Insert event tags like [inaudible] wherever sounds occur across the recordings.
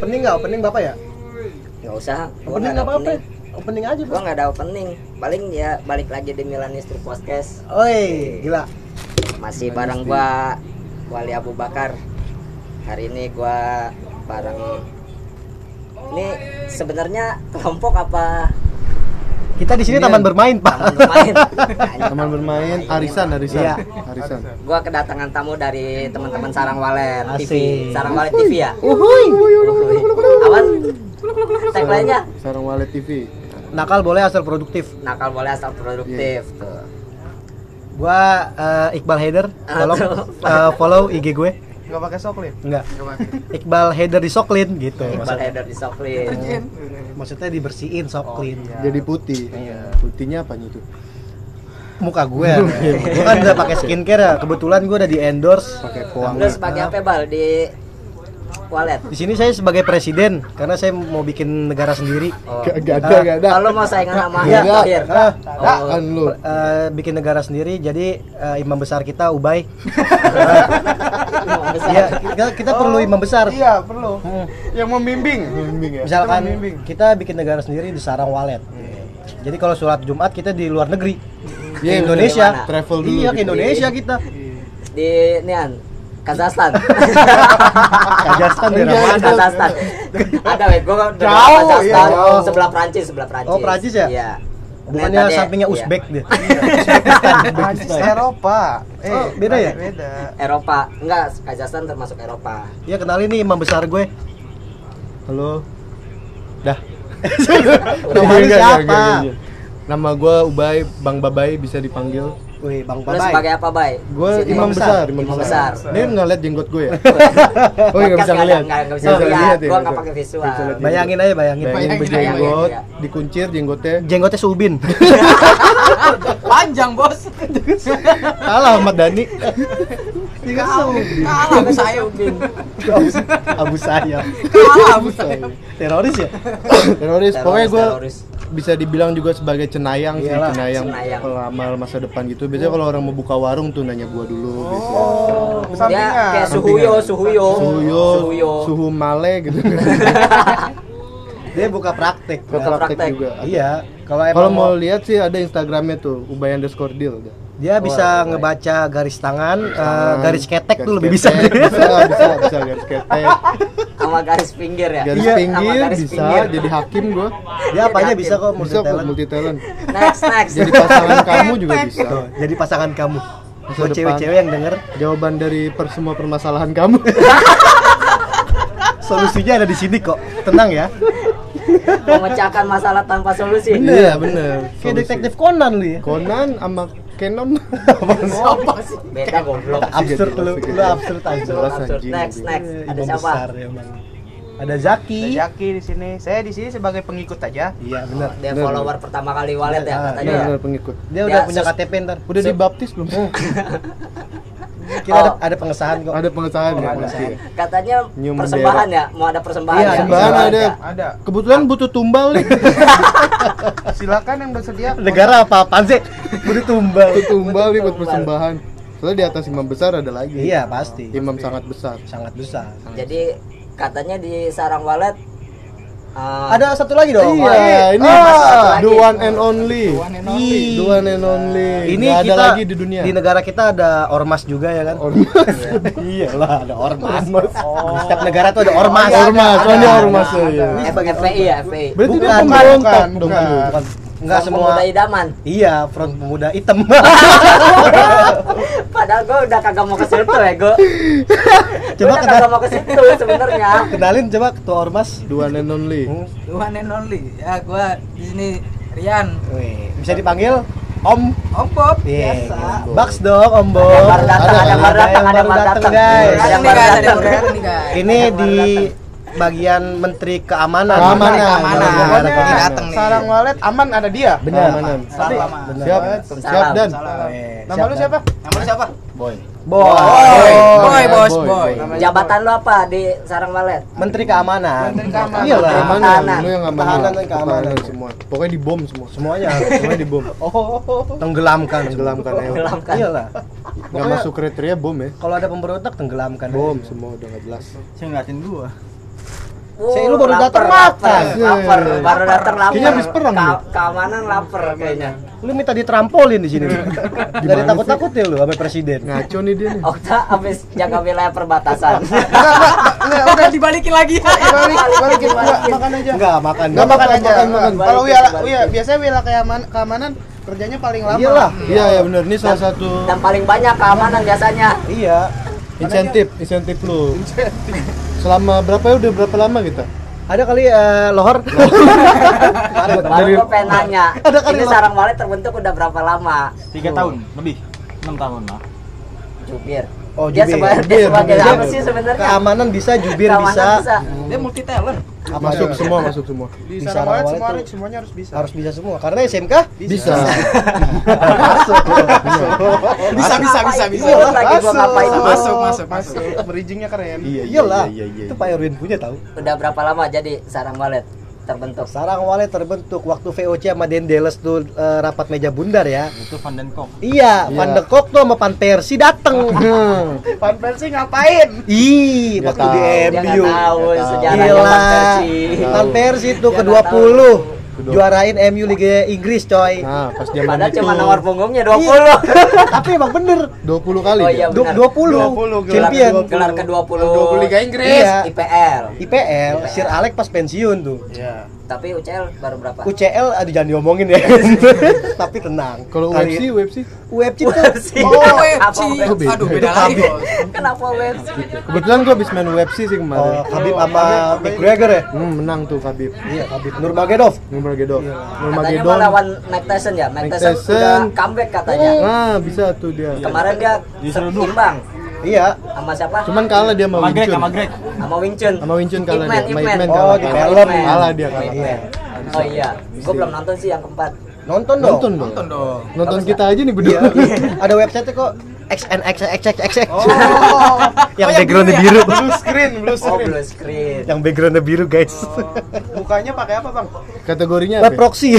Opening nggak? Opening bapak ya? nggak usah gua Opening nggak apa-apa. opening aja gua bos. nggak ada opening paling ya balik lagi di Milanistri Podcast Oi, gila. masih bareng gua Wali Abu Bakar hari ini gua bareng ini sebenarnya kelompok apa Kita di sini Ini taman bermain pak. taman bermain [laughs] Teman bermain arisan arisan. Iya. Arisan. gua kedatangan tamu dari teman-teman Sarang Walet TV. Sarang Walet TV ya Uhuy. awan tagline-nya Sarang Walet TV. Nakal boleh asal produktif. nakal boleh asal produktif tuh Gua eh, Iqbal Header, tolong eh, follow IG gue. Nggak pakai soklin. Enggak. Iqbal Header di Soklin gitu. Iqbal maksudnya. Header di Soklin Maksudnya dibersihin Soklin. Jadi putih. Iya. Putihnya apanya itu? Muka gue. ya. gue kan udah pakai skincare ya. Kebetulan gue udah di endorse. Pakai lu kuang. sebagai apa bal di Walet Di sini saya sebagai presiden karena saya mau bikin negara sendiri. oh. Gak ada, gak ada. kalau mau saingan sama Iya. Ada Oh. kan lu. eh, bikin negara sendiri jadi eh, imam besar kita Ubay. [laughs] Iya, kita, kita perlu imam besar. Iya, perlu. Hmm. Yang membimbing. Bimbing ya. Misalkan Membimbing. kita bikin negara sendiri di Sarang Walet. Jadi kalau sholat Jumat kita di luar negeri. Di Iya, Indonesia. di? Travel dulu. Iya, ke gitu. Indonesia kita. di nian Kazakhstan [laughs] Kazakhstan daerah Iya, mana? Kazakhstan [laughs] ada weh gua bilang Kazakhstan iya, jauh. sebelah Prancis sebelah Prancis Oh, Prancis ya? iya Bukannya dia- sampingnya iya. Uzbek deh. [laughs] Prancis Eropa. Eh, Oh, beda ya? Beda. Eropa enggak Kazakhstan termasuk Eropa Iya, kenalin nih imam besar gue. Halo. Dah. Nama lu Enggak, enggak, siapa? enggak, enggak. Nama gua Ubay, Bang Babai bisa dipanggil. Wih, Bang lu Babai. sebagai apa bay Gua Sini. imam besar, imam besar. besar. Dia [laughs] nggak lihat jenggot gue ya? Oh, nggak bisa nggak ngeliat. nggak- bisa lihat ya, Gua nggak pakai visual. Bayangin aja, bayangin. Bayangin Bayangin, berjenggot, bayangin, ya. dikuncir jenggotnya. Jenggotnya Subin. [laughs] Panjang, Bos. Kalah Ahmad Dhani. Kalah ke saya. Abu Sayyaf. Kalah, Bos. Teroris ya? Teroris. Pokoknya gue Teroris. Bisa dibilang juga sebagai cenayang sih, Iyalah, cenayang, cenayang. pelamal masa depan gitu. Biasanya kalau orang mau buka warung tuh nanya gua dulu gitu. Oh, dia sampingan. kayak suhuyo suhuyo Suhuyo, suhuyo suhu male gitu. [laughs] Dia buka praktek. Buka praktek praktek. juga. Iya, kalau mau mau lihat sih ada Instagramnya tuh, ubay underscore deal. Dia bisa ngebaca garis tangan, eh, garis ketek tuh lebih bisa. ketek, bisa, bisa, bisa garis ketek, sama garis pinggir ya garis Iya. Sama pinggir garis bisa, pinggir. jadi hakim gua. Dia apa aja bisa kok multi Bisa talent. multi talent. next next Jadi pasangan kamu juga bisa. Tuh, jadi pasangan kamu. Masa Buat cewek-cewek yang denger, Jawaban dari per semua permasalahan kamu. [laughs] solusinya ada di sini kok. Tenang ya. memecahkan masalah tanpa solusi Iya bener. Kayak detektif Conan lu ya. Conan sama Canon. [laughs] beda goblok Absurd lu, lu absurd aja. Absurd. next next Eh, ada siapa besar emang. Ada Zaki. Ada Jaki di sini. Saya di sini sebagai pengikut aja. Iya benar. dia Bener, follower pertama kali walet ya Ah, katanya Bener, ya pengikut. Dia udah Ya, punya KTP ntar. Udah dibaptis belum? [laughs] Kira ada, Oh. ada pengesahan kok. Ada pengesahan Oh, ya ada. pasti. katanya Nyium persembahan ya mau ada persembahan Iya, ya persembahan Iya, ada. Ada. Kebetulan butuh tumbal nih. [laughs] Silakan yang bersedia. Negara apa apaan sih? Udah tumbal. Butuh tumbal nih buat persembahan. Soalnya di atas imam besar ada lagi. Iya pasti. Imam sangat besar. Sangat besar. jadi katanya di sarang walet uh, Ada satu lagi dong. Iya, ini Ah, the one and only. One and Ih. The one and only. Ini Nggak kita ada lagi di dunia. Di negara kita ada ormas juga ya kan? Ormas. [laughs] Iyalah, ada ormas. Ormas. Di setiap negara tuh ada ormas. Ormas, ormas, Ada, soalnya ada. ormas ya. Ini F- sebagai FPI ya FPI Berarti dia Bukan, pemberontak bukan, dong bukan. lu. Bukan. Enggak Front semua. pemuda idaman Iya, front pemuda hitam. [laughs] padahal gue udah kagak mau ke situ ya gue [laughs] coba udah kagak mau ke situ sebenarnya kenalin coba ketua ormas. One and only. Hmm. One and only. Ya, gua di sini Rian. Wih, bisa dipanggil Om. Om Bob. Iya. Biasa. Baks dong, Om Bo. Ada baru datang, Ada, baru datang, yang ada baru datang, guys. Ada yang baru yang datang. Ini yang di bagian Menteri Keamanan. Keamanan. Keamanan. Pokoknya Keamanan. datang nih. sarang walet aman ada dia. Benar. Keamanan. Tapi Salam. Benar. Siap, Salam. siap dan. Salam. Eh, nama lu siapa? Nama lu siapa? Boy. Boy. Boy, Boy, bos, boy, boy. boy. jabatan lu apa di sarang walet Menteri Keamanan. Menteri Keamanan. Iya lah. Keamanan, lu yang Pertahanan amanan. dan keamanan. semua. Pokoknya dibom semua. Semuanya [laughs] Semuanya dibom. [laughs] oh, tenggelamkan. Tenggelamkan ya. Tenggelamkan. Iyalah. Nggak Pokoknya masuk kriteria bom ya. kalau ada pemberontak tenggelamkan. Bom semua udah nggak jelas. Saya ngeliatin gua. Oh, Saya lu baru datang lapar, makan. lapar, baru datang lapar. Kayaknya habis perang Ka- keamanan lapar kayaknya. Lu minta ditrampolin di sini. Gak ada takut-takut ya lu sama presiden. Ngaco nih dia nih. Okta habis jaga wilayah perbatasan. [laughs] Udah dibalikin lagi. Balik, balikin Enggak, makan aja. Enggak, makan. Enggak makan aja. Kalau balikin. iya, biasanya wilayah keamanan, keamanan kerjanya paling lama. Iyalah. Iya ya benar. Ini salah satu Dan paling banyak keamanan biasanya. Iya. insentif, insentif lu. Selama berapa ya udah berapa lama kita? Ada kali eh, lohor. Baru Dari- gue pengen nanya. Ada kali Ini lah. sarang walet terbentuk udah berapa lama? tiga tahun lebih enam tahun lah Jubir. Oh, Dia jubir. sebagai, dia sebagai jubir. apa sih sebenarnya? Keamanan bisa, jubir Keamanan bisa. Dia multi talent. Apa Masuk semua, masuk semua. Di walet semua semuanya harus bisa. Harus bisa semua. Karena SMK Bisa. Bisa bisa bisa bisa. Ngapain Masuk, masuk, masuk. masuk. Bridgingnya keren. Iya, iya, Iyalah. iya, iya, Itu iya. Pak Erwin punya tahu. Udah berapa lama jadi sarang walet terbentuk? Sarang walet terbentuk waktu VOC sama Dendeles tuh eh, rapat meja bundar ya. itu Van den Kok Iya, Iya. Van de Kok tuh sama Van Persie dateng. [laughs] Van Persie ngapain? Ih, waktu di tahu. Dia MU. nggak tahu tahu. sejarahnya. Van Persie. Van Persie tuh Dia ke nggak 20 Kedua- juarain MU Liga Inggris coy. Nah, pas zaman Padahal itu cuma nomor punggungnya 20. Iya. [laughs] Tapi emang bener 20 kali. Oh iya benar. 20, 20 gelar champion. ke-20. Gelar ke-20 20 Liga Inggris. Iya. IPL. IPL, Sir Alex pas pensiun tuh. Iya. Tapi UCL baru berapa? UCL aduh jangan diomongin ya. [laughs] Tapi tenang. Kalau UFC, UFC UFC tuh. Oh, Apa UFC. UFC? Aduh, beda lagi. Kenapa UFC? Kebetulan gua habis main UFC sih Oh, kemarin. Khabib sama McGregor ya? Hmm, menang tuh Khabib. Iya, Khabib Nurmagomedov. Nurmagomedov. Katanya Nurmagomedov. mau lawan Mike Tyson ya? Mike Tyson udah comeback katanya. Nah, bisa tuh dia. Kemarin dia imbang Iya. sama siapa? Cuman kalah dia sama Wing Chun. sama Greg Sama Wing Chun. Sama Wing Chun kalah Ip dia. Sama Ip Man Man. Oh, kalah. di Kalah. film. Kalah dia kalah. Iya. Oh iya, gue belum nonton sih yang keempat. Nonton dong. Nonton dong. Nonton dong. Nonton kita aja nih berdua. Iya. Ada website kok XNXXXX. Oh, yang Oh, yang backgroundnya biru biru. blue screen, blue Oh, screen. blue screen. yang backgroundnya biru guys. Mukanya pakai apa, Bang? Kategorinya Web apa? ya? proxy.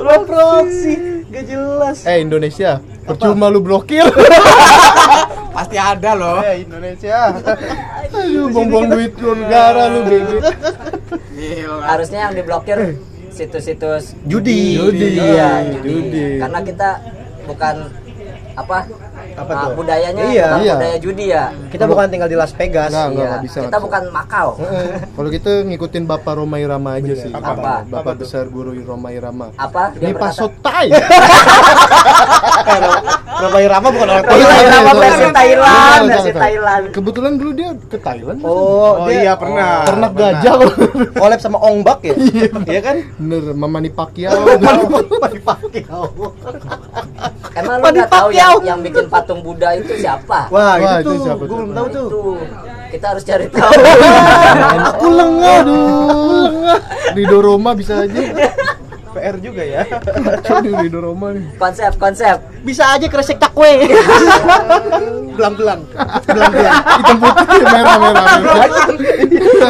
Web proxy. Gak jelas. Eh Indonesia, percuma lu blokir. Pasti ada loh. Eh, Indonesia. [laughs] Aduh, buang-buang duit lu negara lu bebe. [laughs] Gila. Harusnya yang diblokir situs-situs Judi. Judi. Iya, judi. Judi. Karena kita bukan apa? Apa ah, tuh? budayanya Iya. bukan Iya. budaya judi ya. Kita bukan tinggal di Las Vegas. Nggak, nggak, Iya. nggak bisa, Kita bukan Makau. Kalau kita ngikutin Bapak Roma Irama aja sih. Apa? Bapak besar guru Roma Irama. Apa? Dia Ini pasotai. [laughs] Romai Rama bukan orang Iya, Thailand. Irama Sorry, versi. Thailand, versi. Thailand. Kebetulan dulu dia ke Thailand. Oh, Oh dia iya pernah. ternak Pernah. gajah [laughs] loh. collab sama Ong Bak ya? Iya kan? Bener, Mama Manny Pacquiao. Emang lu nggak tahu yang, yang bikin patung Buddha itu siapa? Wah, Wah, itu itu siapa Gue belum tahu tuh. Itu kita harus cari [laughs] tahu. Aku lengah, aduh. Rido Roma bisa aja. PR juga ya. Nih Rido Roma nih. konsep konsep. Bisa aja kresek takwe. [laughs] Belang-belang. Belang-belang. Hitam putih, merah, merah, merah.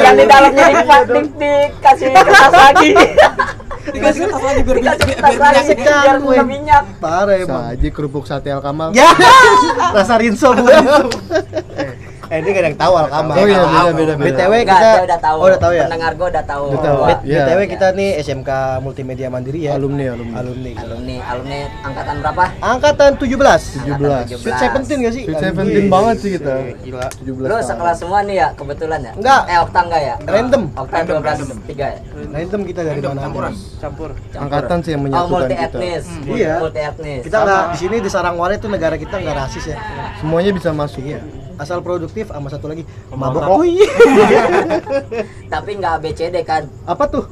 yang di dalamnya di, di, dikasih kertas lagi. [laughs] Dikasih kertas lagi biar dikasih biar minyak. biar kena minyak. Parah aja kerupuk sate Alkamal. Ya. [laughs] Rasa rinso bu. [laughs] Eh, ini gak ada yang tahu Alkama. Oh iya, beda, beda, beda. BTW kita dia udah tahu. Oh, udah tahu ya. Pendengar gua udah tahu. Udah tahu. B- Iya. BTW kita nih SMK Multimedia Mandiri ya. Alumni, alumni. Alumni. Alumni, alumni angkatan berapa? Angkatan 17. 17. Sweet Seventeen gak sih? Sweet Seventeen banget sih kita. Gila. 17 Lu tahun. sekelas semua nih ya, kebetulan ya? Enggak. Eh, Okta enggak ya? Random. Okta 12 3 ya? Random kita dari mana? Campuran. Campur. Campur. Angkatan sih yang Oh, menyatukan multi kita. etnis. Iya. Multi etnis. Kita nggak di sini di Sarangwale tuh negara kita nggak rasis ya. Semuanya bisa masuk. Iya. Asal produktif sama satu lagi mabok. Wih. [laughs] Tapi enggak ABCD kan? Apa tuh?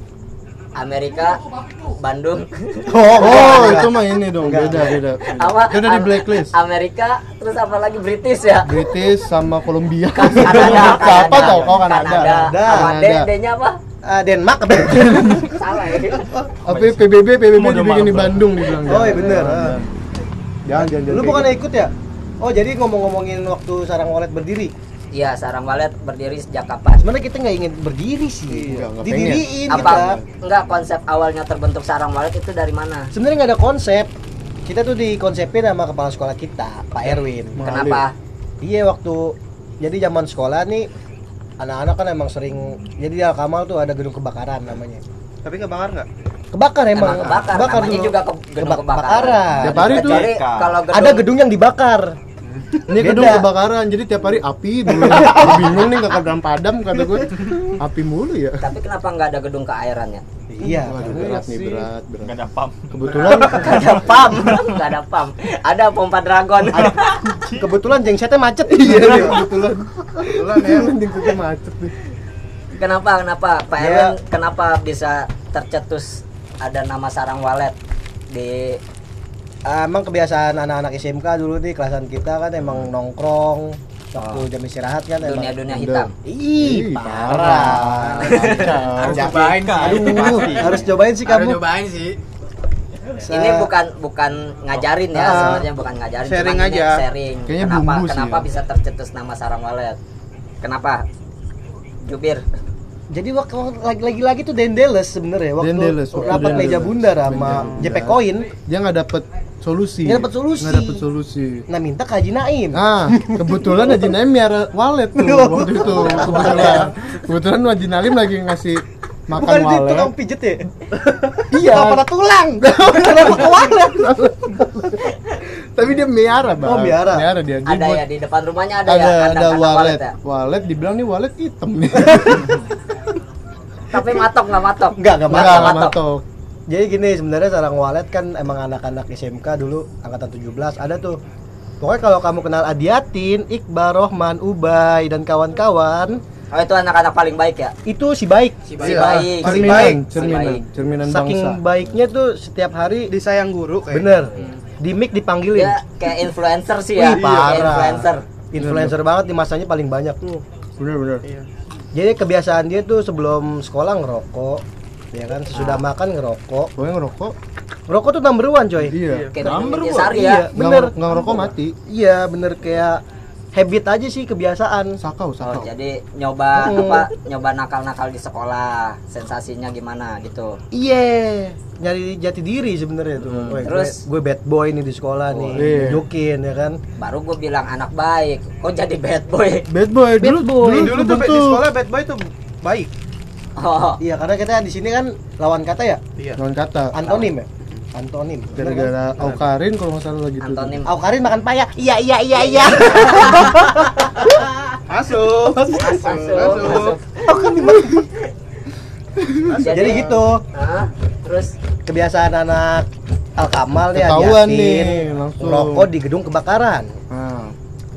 Amerika, Bandung, Oh, Oh, [laughs] itu mah ini dong, Enggak. beda, beda. apa? Itu udah di blacklist. Amerika, terus apa lagi British ya? British sama Kolombia. Kanada, [laughs] Siapa Kanada. tau kau Kanada. Kanada. Apa D. D-nya apa? Ah, Denmark apa? Salah ya. Apa PBB PBB dibikin di. Bandung dibilang. Oh iya bener. Jangan jangan. Lu bukan ikut ya? Oh jadi ngomong-ngomongin waktu sarang walet berdiri. Iya, sarang walet berdiri sejak kapan? Sebenarnya kita nggak ingin berdiri sih. Iya, Didiriin Apa kita. enggak konsep awalnya terbentuk sarang walet itu dari mana? Sebenarnya nggak ada konsep. Kita tuh dikonsepin sama kepala sekolah kita, Pak Erwin. Kenapa? Iya waktu jadi zaman sekolah nih anak-anak kan emang sering jadi di Alkamal tuh ada gedung kebakaran namanya Tapi kebakar nggak? kebakar emang, Emang kebakar, namanya juga ke- gedung Kebak- kebakaran. Tiap hari tuh Kecuali kalau gedung, ada gedung yang dibakar ini gedung kebakaran jadi tiap hari api dulu [laughs] bingung nih nggak kadang padam kata gue api mulu ya tapi kenapa nggak ada gedung keairannya? iya Waduh, berat nih berat berat Gak ada pam. kebetulan [laughs] Gak ada pam, gak ada pam. Ada pompa dragon. [laughs] kebetulan jengsetnya macet iya nih, kebetulan kebetulan ya mending kita macet nih kenapa? Kenapa? Pak Ya. Erwin kenapa bisa tercetus ada nama sarang walet di emang kebiasaan anak-anak SMK dulu nih kelasan kita kan emang nongkrong waktu jam istirahat kan emang dunia-dunia hitam? Ih, parah. Harus cobain sih. Aduh, harus cobain sih Harus kamu. cobain sih. Se- Ini bukan bukan ngajarin ya, Ah. sebenarnya bukan ngajarin, Sharing aja. sharing. Kayaknya kenapa kenapa ya. bisa tercetus nama sarang walet? Kenapa? Jubir. Jadi waktu lagi lagi lagi tuh Dendeles sebenarnya waktu Dendeles, waktu rapat Dendeles. meja bundar sama. JP Koin. dia nggak dapet solusi Nggak dapet solusi. nggak dapet solusi Nah minta ke Haji Naim. Nah, kebetulan Haji Naim miara walet tuh [laughs] waktu itu. Kebetulan. Kebetulan Haji Naim lagi ngasih makan Bukan itu walet. tukang pijet ya? Iya. Kenapa pada tulang? [laughs] Kenapa ke walet? Tapi dia miara, Bang. Oh, miara. Miara dia. Dia Ada buat- ya di depan rumahnya ada, ada ya ada, kandang walet. ya. Walet dibilang nih walet hitam nih. [laughs] Tapi matok nggak matok. Enggak, enggak Enggak, matok. enggak matok. Jadi gini sebenarnya sarang walet kan emang anak-anak SMK dulu angkatan 17 ada tuh. Pokoknya kalau kamu kenal Adiatin, Iqbal, Rohman, Ubay dan kawan-kawan Oh itu anak-anak paling baik ya? itu si baik. Si Si Iya, baik, si cerminan, baik, si cerminan, baik. cerminan Saking bangsa. baiknya tuh setiap hari Disayang guru kayak. bener di mic dipanggilin. Dia kayak influencer sih ya. Wih, parah. Influencer. Influencer banget di masanya paling banyak tuh. Bener bener. Iya. Jadi kebiasaan dia tuh sebelum sekolah ngerokok, ya kan sesudah makan ngerokok. Pokoknya ngerokok. Ngerokok tuh number one coy. Iya. Kayak Number one. Sari Iya, ya. Nggak bener. ngerokok- nggak ngerokok mati. Iya, bener kayak habit aja sih kebiasaan. Sakau, Oh, sakau. jadi nyoba Hmm. apa? Nyoba nakal-nakal di sekolah. Sensasinya gimana gitu. Iya, nyari jati diri sebenarnya tuh. Woi, Terus? gue, gue bad boy nih di sekolah nih, iya. jokin ya kan. Baru gue bilang anak baik. Kok jadi bad boy? Bad boy dulu boy. Nih, dulu tuh di sekolah bad boy tuh baik. Oh, Iya, karena kita di sini kan lawan kata ya, Iya. Lawan kata. antonim ya. Antonim. Gara-gara Aukarin kalau nggak salah lagi tuh. Antonim. Aukarin makan paya. Iya, iya, iya, iya. Masuk. Masuk. Masuk, Masuk. masuk. Jadi gitu. Hah? Terus Kebiasaan anak Alkamal ya Ketahuan Yasin, nih, langsung. Rokok di gedung kebakaran. Nah,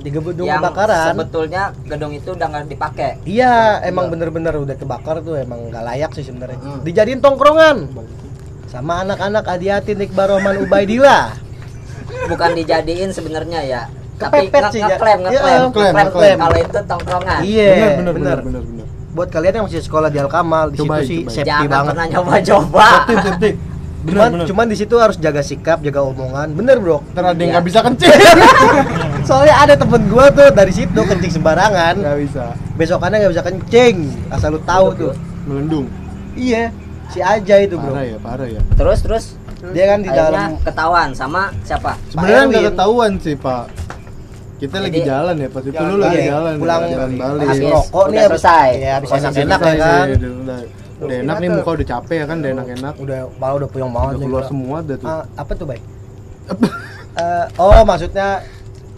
Di gedung yang kebakaran. sebetulnya gedung itu udah nggak dipakai. Iya, emang bener-bener udah kebakar tuh emang nggak layak sih sebenarnya. Hmm. Dijadiin tongkrongan sama anak-anak Adiatin, Iqbal, Roman, Ubaidillah. Bukan dijadiin sebenarnya ya. Tapi Kepepet nge- sih, ya. ngeklaim, Iya, ngeklaim, ngeklaim, ngeklaim kalau itu tongkrongan. Iya, bener, bener, bener. bener, bener, bener. Buat kalian yang masih sekolah di Alkamal, di situ sih safety Jangan banget. pernah nyoba-coba. Bener, Cuman, bener. cuman di situ harus jaga sikap, jaga omongan. Bener, Bro. Ntar ada yang Iya. nggak bisa kencing. [laughs] Soalnya ada temen gua tuh dari situ kencing sembarangan. Nggak bisa. Besokannya nggak bisa kencing. Asal lu tahu tuh. Melendung. Iya, si Aja itu, Bro. Parah ya, parah ya. Terus terus Dia kan di akhirnya dalam ketahuan sama siapa? Sebenarnya nggak ketahuan sih, Pak. Kita lagi Jadi- jalan ya, pas itu Jalan lu lagi jalan, ya, Pulang jalan balik. habis rokok nih udah habis selesai. Ya, habis enak-enak selesai ya kan. udah, udah, udah enak nih muka udah capek ya kan, udah enak-enak. Udah malah udah puyeng banget Udah keluar semua dah tuh. Ah, apa tuh, Bay? [laughs] Eh, oh, maksudnya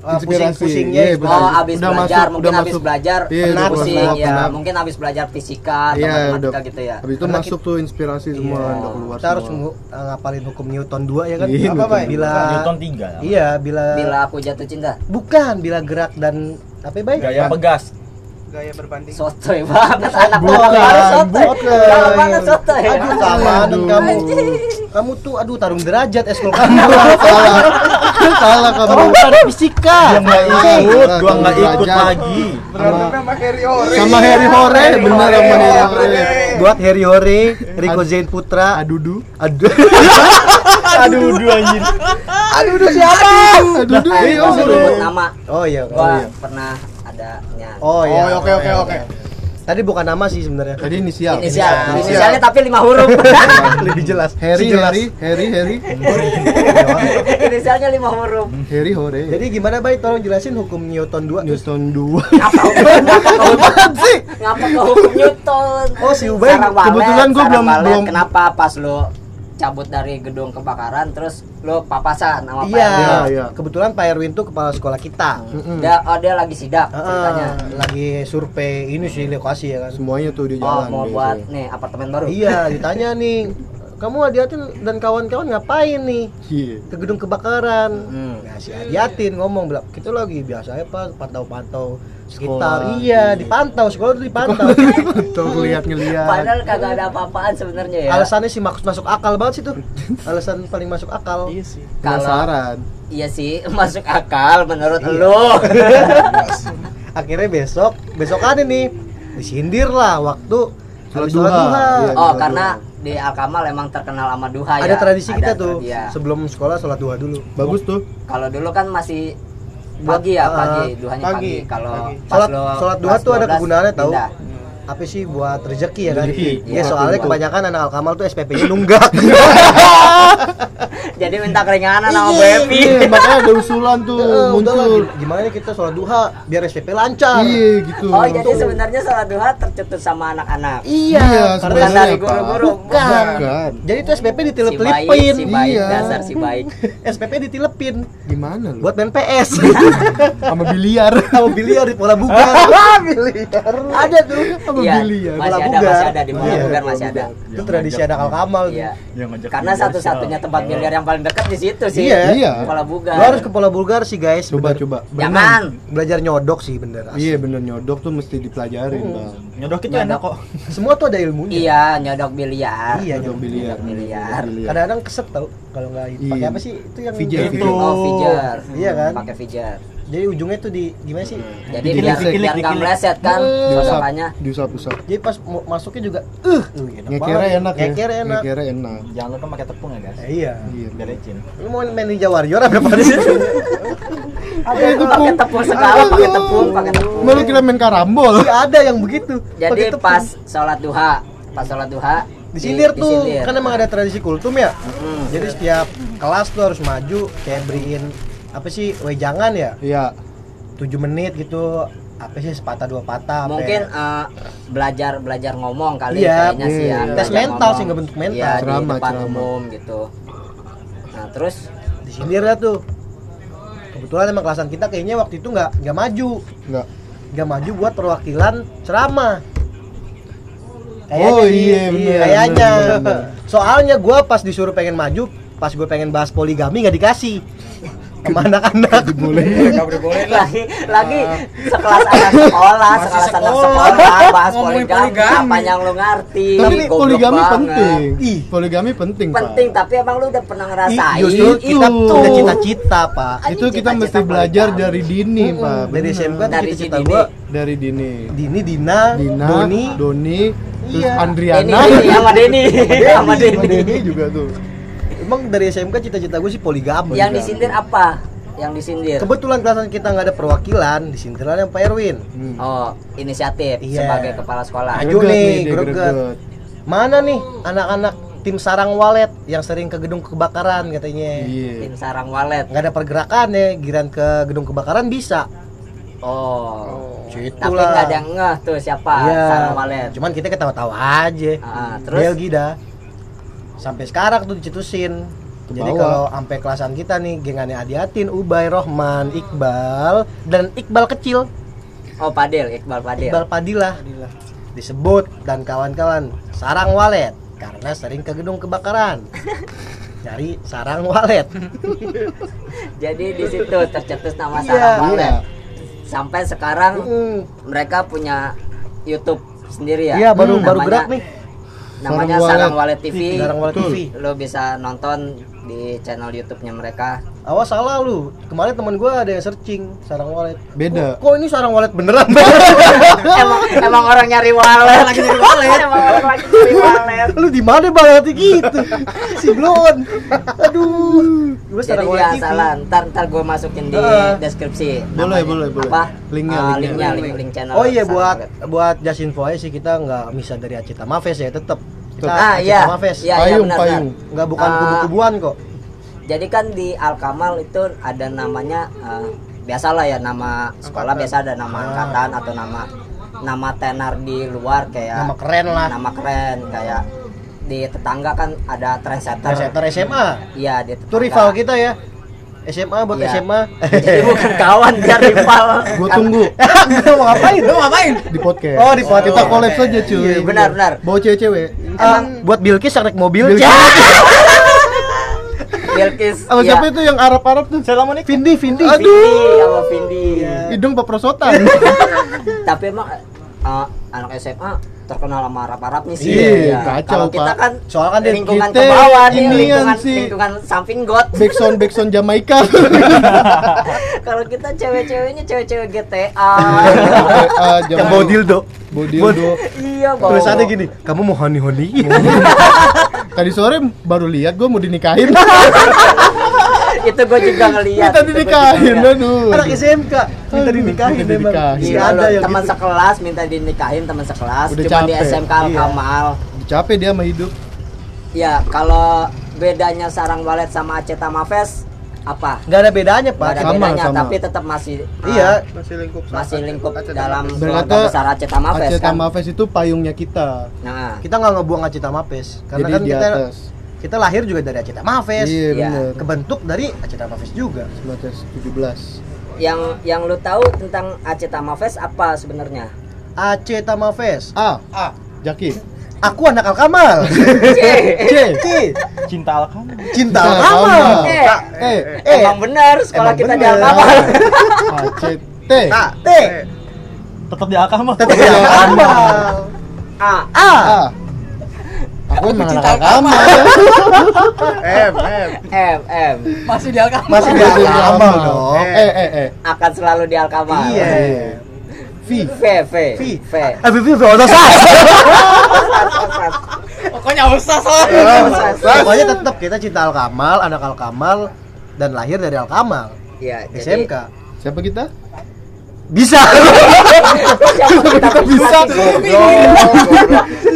eh, Inspirasi. pusing-pusingnya Iya, betul. Oh, abis Udah belajar, masuk- mungkin udah abis masuk. belajar Iya, udah penat, pusing ya, penat. mungkin abis belajar fisika atau Iya, udah. matematika gitu ya. Habis itu Karena masuk tuh inspirasi semua, Iya. udah keluar Kita harus semua. ngu- eh, ngapalin hukum Newton 2 ya kan? Iya, apa, Bay? Bila Newton 3 Iya, bila, Bila aku jatuh cinta, bukan bila gerak dan apa ya, Bay? Gaya pegas Gaya berbanding. sotoy banget anak Bukan, sotoy. bukan. Banget sotoy. Aduh, Aduh. kamu. Kamu tuh aduh tarung derajat eskul kamu. salah. [laughs] salah kamu. Kamu bukan fisika. Dia nggak Iya, ikut, gua nggak derajat. ikut lagi sama Harry Ore. Sama Harry Hore, bener sama Harry Hore. Buat Harry Hore, Rico Zain Putra. Adudu. Aduh. [laughs] aduh dua anjir Aduh, aduh siapa? Adudu. Nah, Iya, nama, Oh iya. gua Oh iya. pernah adanya. Oh iya. Oh, oke, oke, oke. Tadi bukan nama sih sebenarnya. Tadi inisial. Inisial, inisialnya tapi lima huruf. [laughs] Lebih jelas. Harry, Si jelas. Harry, Harry, Harry, [laughs] inisialnya lima huruf. Harry Hore. Jadi gimana baik tolong jelasin hukum Newton 2 Newton 2 Ngapa ngapa ke hukum [laughs] ngapa ke hukum Newton? Oh, si Ubay, kebetulan gua sarang belum- belum- Kenapa pas lu cabut dari gedung kebakaran terus lu papasan sama Pak Iya, Erwin? iya. kebetulan Pak Erwin tuh kepala sekolah kita. Dia oh dia lagi sidak Heeh, ceritanya. lagi survei ini sih lokasi ya kan. Semuanya tuh di Oh, jalan. mau biasanya. buat nih apartemen baru. Iya, ditanya nih, kamu Adiatin dan kawan-kawan ngapain nih Iya. ke gedung kebakaran? Hmm. Nah, si Adiatin ngomong bilang, kita lagi biasa ya Pak, pantau-pantau sekitar. Sekolah. Iya, dipantau, sekolah tuh dipantau. Tuh ngeliat-ngeliat. Padahal kagak ada apa-apaan sebenarnya ya. Alasannya sih masuk masuk akal banget sih tuh. [laughs] Alasan paling masuk akal. Iya sih. Kalau Penasaran. iya sih [laughs] masuk akal menurut Iya. lu. [laughs] Akhirnya besok, besokan ini disindir lah waktu habis sholat duha. duha. Iya. Oh, karena di Alkamal emang terkenal sama duha ya. Ada tradisi Ada kita tuh iya. sebelum sekolah sholat duha dulu. Bagus tuh. Kalau dulu kan masih pagi ya, Ah, pagi, duhanya pagi. pagi, Kalau Sholat- lo sholat duha tuh ada 12 kegunaannya tahu. Apa sih buat rezeki ya kan? Iya, soalnya kebanyakan anak Alkamal tuh SPP-nya nunggak. [laughs] Jadi minta keringanan sama Bu Iya, Epi. Iya, makanya ada usulan tuh Eh, muncul. gimana nih kita sholat duha biar SPP lancar. Iya gitu. Oh, jadi sebenarnya sholat duha tercetus sama anak-anak. Iya, Iya, karena dari guru-guru. Bukan. Bukan. Jadi itu SPP ditilep-tilipin. si baik, Iya. dasar si baik. [laughs] SPP ditilepin Gimana lu? buat main PS. sama biliar. [laughs] Sama biliar di pola buka. biliar. Ada tuh. Sama Iya, biliar. masih ada, bugar. masih ada di bola Iya, bugar bola masih ada. Itu tradisi anak Alkamal tuh. Iya. Ngajak Karena satu-satunya tempat biliar yang paling dekat di situ sih. Iya. Iya. Pola bugar. Lo harus ke pola bulgar sih guys. Coba bener. coba. Jangan. Belajar nyodok sih bener. asli. Iya bener nyodok tuh mesti dipelajarin bang. Nyodok itu enak kok. [laughs] Semua tuh ada ilmunya. Iya, nyodok biliar. Iya, Nyodok biliar. biliar. Kadang-kadang keset tau kalau nggak pakai Iya. apa sih itu yang itu. Oh, fijar. Iya kan? Pakai fijar. Jadi ujungnya tuh di gimana sih? Jadi Dikilik, biar dikilik, biar nggak meleset kan Hmm. Sosokannya. diusap-usap. Jadi pas masuknya juga uh, enak Ngekere enak ya. Ngekere enak. Ngekere enak. Jangan lupa pakai tepung ya guys. Eh, iya. Iya. Biar licin. Lu mau main Ninja Warrior apa apa di situ? Ada itu pakai tepung segala, pakai tepung, pakai tepung. Malu kira main karambol. Iya ada yang begitu. Jadi pas sholat duha, pas sholat duha disindir di- tuh disindir. kan emang ada tradisi kultum ya Hmm. jadi setiap kelas tuh harus maju kayak beriin apa sih wejangan ya Iya. 7 menit gitu apa sih sepatah dua patah apa Mungkin ya. eh, belajar belajar ngomong kali Iya, kayaknya sih ya. iya. Tes belajar mental ngomong. sih, nggak bentuk mental. Iya, di Ceramah, depan ceramah. umum gitu. Nah, terus disindir lah tuh kebetulan emang kelasan kita kayaknya waktu itu nggak nggak maju Enggak. nggak maju buat perwakilan ceramah Oh, sih, iya, bener, kayaknya soalnya gua pas disuruh pengen maju pas gue pengen bahas poligami nggak dikasih sama anak-anak Boleh. Enggak boleh lagi lagi sekelas anak sekolah, sekelas anak sekolah. sekolah bahas poligami, poligami. apa yang lu ngerti? Tapi poligami banget. penting. Ih. Poligami penting, Pak. Penting, tapi emang lu udah pernah ngerasain? justru kita udah cita-cita pak Itu kita mesti belajar poligami. dari dini, Pak. dari. SMK tuh Dari si gua Dari dini. Dini Dina, Dina, Doni Doni, terus Iya. Andriana. sama Denny, sama. Denny juga tuh. Emang dari SMK cita-cita gue sih poligami Yang disindir apa? Yang disindir. kebetulan kelasan kita nggak ada perwakilan disindiran yang Pak Erwin Hmm. Oh, inisiatif Iya. sebagai kepala sekolah. Maju Greget nih, greget. mana nih anak-anak tim sarang walet yang sering ke gedung kebakaran katanya Iya. Tim sarang walet. nggak ada pergerakan ya giran ke gedung kebakaran bisa Oh. gitu Tapi lah. nggak ada yang ngeh tuh siapa Iya. sarang walet. cuman kita ketawa-tawa aja Ah, terus Belgi dah sampai sekarang tuh dicetusin Ke jadi kalau sampai kelasan kita nih gengannya Adiatin, Ubay, Rohman, Iqbal dan Iqbal kecil oh Padil, Iqbal Padil. Iqbal Padilah disebut dan kawan-kawan sarang walet karena sering ke gedung kebakaran [laughs] dari sarang walet [laughs] Jadi di situ tercetus nama Iya. sarang walet. Iya. Sampai sekarang Mm. mereka punya YouTube sendiri ya. iya baru Hmm, baru namanya- gerak nih Namanya Sarang Walet TV. sarang walet. TV Lo bisa nonton di channel YouTube-nya mereka. Awas salah lu. Kemarin teman gua ada yang searching sarang walet. Beda. Kok, kok ini sarang walet beneran? [laughs] emang emang orang nyari walet lagi nyari walet emang orang lagi nyari walet [laughs] lu di mana banget gitu? si Blon. Aduh. Gua jadi sarang ya walet TV. salah ntar ntar gue masukin di Ah. deskripsi Boleh, boleh, boleh. apa Linknya, Ah, linknya. linknya link, link channel Oh iya buat Walet. buat just info aja sih kita nggak bisa dari Acita Mafes ya tetap. Kita Ah, iya. Iya, iya, Payung, benar, payung. Nggak bukan Ah. kubu-kubuan kok. jadi kan di Alkamal itu ada namanya eh, biasalah ya nama sekolah biasa ada nama Ah. angkatan atau nama nama tenar di luar kayak Nama keren lah. nama keren kayak di tetangga kan ada trendsetter Trendsetter SMA. iya di tetangga Itu rival kita ya. SMA buat Iya. SMA. jadi bukan kawan dia rival Gue tunggu [laughs] Mau ngapain? Lu ngapain? di podcast. Oh, di podcast. Kita collab saja cuy. Iya, benar, benar. Bawa cewek-cewek. Ah, buat Bilkis naik mobil. Bilkis. Sama iya. siapa itu yang Arab-Arab tuh? Assalamualaikum. Vindi, Vindi. Vindi sama Vindi Hidung peprosotan. tapi emang eh, anak SMA terkenal sama Arab-Arab nih sih Iya, Ya. kacau, kalau kita Pak. kan Soalnya kan dia- lingkungan kita ke bawah nih lingkungan sih. lingkungan samping got [laughs] backsound backsound Jamaika. [laughs] kalau kita cewek-ceweknya cewek-cewek GTA Ah, Yang bawa dildo. Bawa dildo. [laughs] iya bawa Tulisannya gini, kamu mau honey honey? Tadi sore baru lihat gue mau dinikahin. Itu gue juga ngeliat Minta dinikahin, aduh. Anak SMK minta dinikahin Minta memang. dinikahin. Masih Iya, ada loh, yang teman gitu. sekelas minta dinikahin teman sekelas Udah cuma di. SMK Iya. Al-Kamal Capek dia sama hidup. ya kalau bedanya sarang walet sama Aceta Mafes apa Nggak ada bedanya, Pak. Nggak ada Sama, bedanya sama. tapi tetap masih Iya. ah, Masih lingkup masih lingkup Aceh dalam keluarga Berkata besar Aceta Mafes Aceh kan Mafes itu payungnya kita. nah Kita nggak ngebuang Acita Mafes karena Jadi kan di kita atas. kita lahir juga dari Acita Mafes. Iya benar. Kebentuk dari Acita Mafes juga. 1917. yang yang lu tahu tentang Aceta Mafes apa sebenarnya Acita Mafes. A. A. Jaki. Aku anak Alkamal. C C. C. Cinta alkamu. Cinta Cinta Alkamal. Alkamal. Eh. Eh. Eh. emang benar sekolah Emang kita di bener. Alkamal [laughs] A. C. T. K. T. Tetap di alkamu. Tetap di Alkamal. A A. A. Aku emang anak agama. M M M M Masih di Alkamal. Masih di Alkamal dong. Eh eh eh. akan selalu di Alkamal Iya. V. V V V. V Eh, Vivi Verosa Sas. Pokoknya usah soal. Pokoknya tetap kita cinta Alkamal, anak Alkamal dan lahir dari Alkamal. Iya, jadi SMK. Siapa kita? Bisa. kita bisa.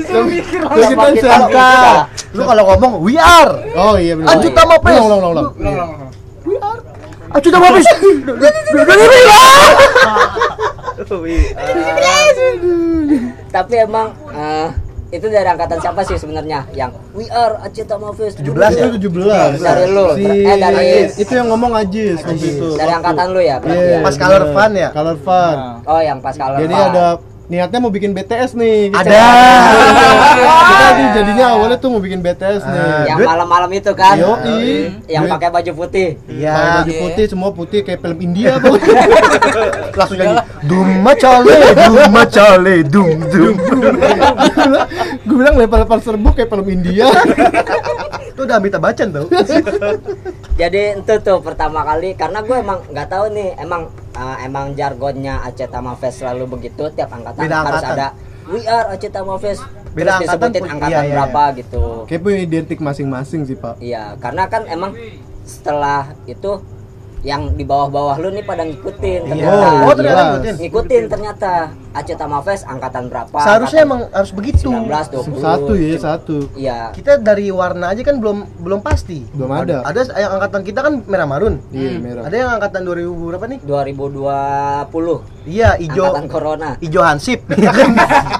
Terus kita SMK. Lu kalau ngomong we are. Oh iya benar. Anjut sama Pes. Ulang ulang ulang. We are. Sama. Tapi emang eh, itu dari angkatan siapa sih sebenarnya yang we are Acita Mafis 17 ya? Itu 17. Dari lu, Si eh, dari- itu yang ngomong Ajis waktu itu. dari angkatan lu ya berarti Iya, ya? Pas Color. Fun ya? Color Fun. Oh, yang pas kalau Jadi ada niatnya mau bikin BTS nih. kita. Ada. kita nih jadinya awalnya tuh mau bikin BTS nih. Ah. yang malam-malam itu kan Yoi. yang Duit. pakai baju putih Pakai Iya. baju putih semua putih kayak film India tuh. [laughs] Langsung nyanyi. Dum macale, dum [laughs] macale, dum dum. Gue bilang lempar-lempar serbuk kayak film India. [laughs] Itu udah Amitabh Bachchan tau. [laughs] jadi itu tuh pertama kali karena gue emang nggak tahu nih emang uh, emang jargonnya Aceta Mafes selalu begitu tiap angkatan Beda harus angkatan. ada we are Aceta Mafes Beda terus angkatan disebutin pun- angkatan iya, iya, berapa gitu Kayak punya identik masing-masing sih pak. iya karena kan emang setelah itu yang di bawah-bawah lu nih pada ngikutin Iya. ternyata Oh, ternyata jelas. ngikutin. ngikutin ternyata Aceta Mafes angkatan berapa Seharusnya angkatan emang harus begitu. 19 20 Satu ya satu. iya Kita dari warna aja kan belum belum pasti. Belum ada. Ada yang angkatan kita kan merah marun. Iya merah. Ada yang angkatan 2000 berapa nih? 2020 Iya, ijo angkatan corona ijo hansip. [laughs]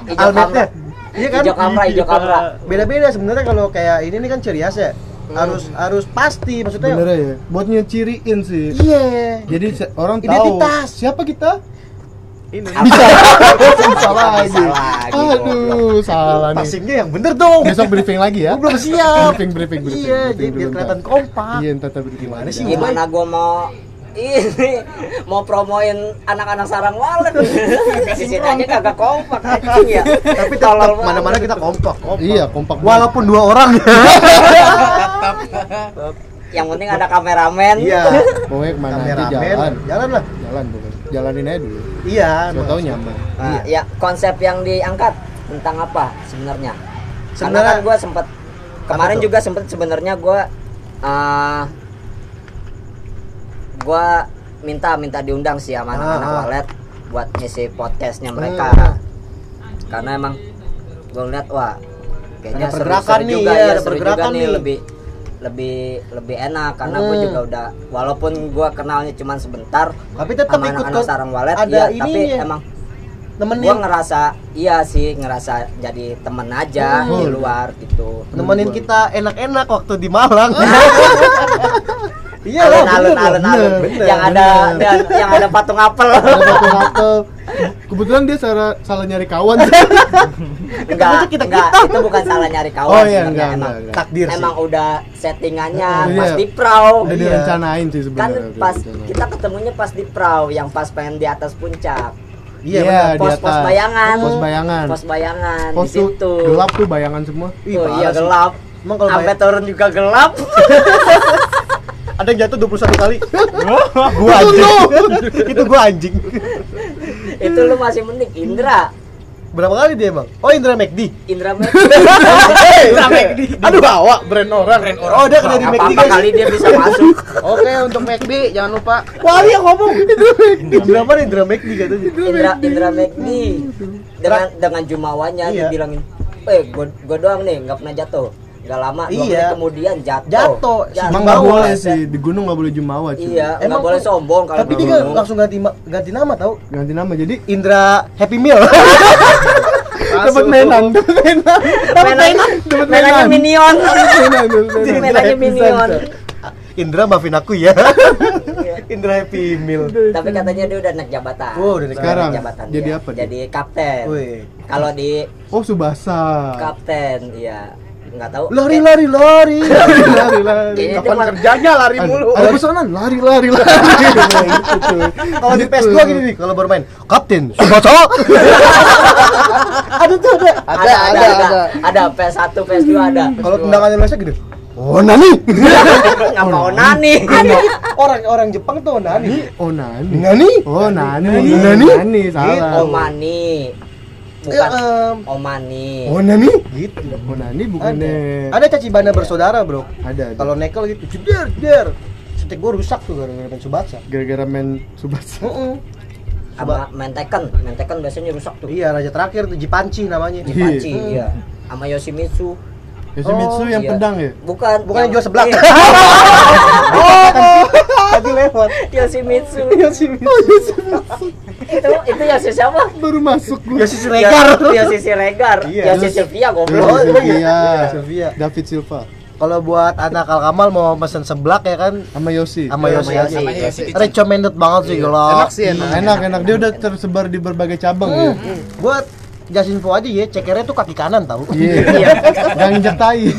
Ijo Almetnya. Iya kan? Ijo kamra, ijo kamra. Beda-beda sebenarnya kalau kayak ini nih kan ciri khas ya. Harus harus pasti maksudnya. Bener ya. Buat nyeciriin sih. Iya. Jadi se- orang tahu Identitas. siapa kita. Ini Bisa. salah lagi. Aduh, salah nih. Passingnya yang bener dong. Besok briefing lagi ya. Belum siap. Briefing, briefing, briefing. Iya, jadi biar kelihatan kompak. Iya, ntar briefing Gimana sih? gimana gua mau ini mau promoin anak-anak sarang walet di sini aja kagak kompak [laughs] anjing ya Tapi banget. mana-mana kita kompak, kompak. Iya, kompak. Walaupun dua orang. [laughs] [laughs] yang penting ada kameramen Iya. [laughs] pokoknya ke mana aja Kameramen, jalan jalan lah. jalan pokoknya jalanin aja dulu Iya. Siapa tahu nyaman Nah, ya konsep yang diangkat tentang apa sebenarnya? Karena Sebenarnya- kan gue sempat kemarin tuh? juga sempat sebenarnya gue uh, gue minta minta diundang sih sama anak-anak Ah, ah. walet buat ngisi podcastnya mereka. Hmm. Karena emang gue ngeliat wah kayaknya Ada seru, pergerakan seru nih, juga iya, ya, ada seru pergerakan juga nih, nih. lebih lebih lebih enak karena gue Hmm. juga udah walaupun gue kenalnya cuma sebentar Tapi tetap ikut ke- sarang walet ada iya, tapi emang Nemenin. gua ngerasa iya sih ngerasa jadi temen aja Hmm. di luar gitu nemenin kita enak-enak waktu di Malang. [laughs] [laughs] Iya lah, alun alun alun Bener, yang ada bener. dan yang ada patung apel ada satu halte kebetulan dia salah salah nyari kawan enggak kita-kita. enggak itu bukan salah nyari kawan Oh, iya, enggak, emang enggak, enggak. Takdir sih. emang udah settingannya Iya. pas di prau udah Iya. direncanain sih kan sebenarnya udah pas kita ketemunya pas di prau yang pas pengen di atas puncak Iya, Iya, bener. di pos pos atas. bayangan pos bayangan pos bayangan pos di situ gelap tuh bayangan semua Ih, oh iya sih. gelap Emang kalau sampai bayang- turun juga gelap [laughs] ada yang jatuh 21 kali. gua anjing. Itu gua anjing. itu lu masih mending Indra Berapa kali dia emang? Oh, Indra McD. Indra Mek Indra McD. Aduh, bawa brand orang. Oh, dia kena di McD guys. kali dia bisa masuk Oke, untuk McD jangan lupa Wali yang ngomong. Indra mana Indra McD katanya. Indra Indra McD dengan dengan jumawanya Iya. dibilangin eh gua, gua doang nih nggak pernah jatuh nggak lama dua Iya. menit kemudian jatuh Jatuh. emang Bawah, nggak boleh set. sih di gunung nggak boleh jumawa cuy iya nggak Emang boleh sombong kalau Tapi di dia gunung. langsung ganti ganti nama tahu. ganti nama jadi Indra Happy Meal. [laughs] [laughs] dapat mainan dapat mainan mainannya dapat mainannya mainan. minion mainan mainannya [laughs] minion Indra maafin aku ya. Indra Happy Meal. tapi katanya dia udah naik jabatan Oh, udah naik Sekarang jabatan jadi dia. apa dia? jadi kapten kalau di oh subasa kapten iya nggak tahu Lari lari [laughs] lari. lari lari Kayaknya kapan dia kerjanya lari mulu. ada pesanan lari lari lari [laughs] Gitu tuh. Kalau di Gitu. PS2 gini nih, kalau baru main, Kapten Subasa. [laughs] ada tuh ada. ada ada ada ada PS1 PS2 ada Kalau tendangan Indonesia gini. Oh nani. nggak mau nani Orang-orang Jepang tuh nani. oh nani Nani? oh nani Nani? nani salah Omani Ya, bukan em, Omani oh nani? Gitu. oh nani Ada. Ada caci bana bersaudara, Bro. ada ada Kalau nekel gitu, jeder, jeder. Stick gua rusak tuh gara-gara main Subatsa. gara-gara main subasa Heeh. sama main Tekken main Tekken biasanya rusak tuh Iya, raja terakhir tuh Jipanci namanya. Iya. Paci Hmm. iya sama Yoshimitsu Yoshimitsu yang iya. pedang ya bukan Bukan yang jual seblak. Iya, [laughs] oh, tadi lewat. Yoshimitsu [laughs] Yoshimitsu. Itu itu Yoshi siapa baru masuk gua Yoshi Siregar. Yoshi Siregar Iya. Yoshi Sylvia Oh, goblok iya. Sylvia Sylvia. David Silva Kalau buat anak Al Kamal mau pesen seblak ya kan sama Yosi sama Iya, Yosi sama aja. Yosi. Yosi. Recommended banget sih kalau Enak sih enak. enak enak dia udah tersebar di berbagai cabang ya buat jas info aja ya, cekernya tuh kaki kanan tahu. [laughs] iya yang injek tai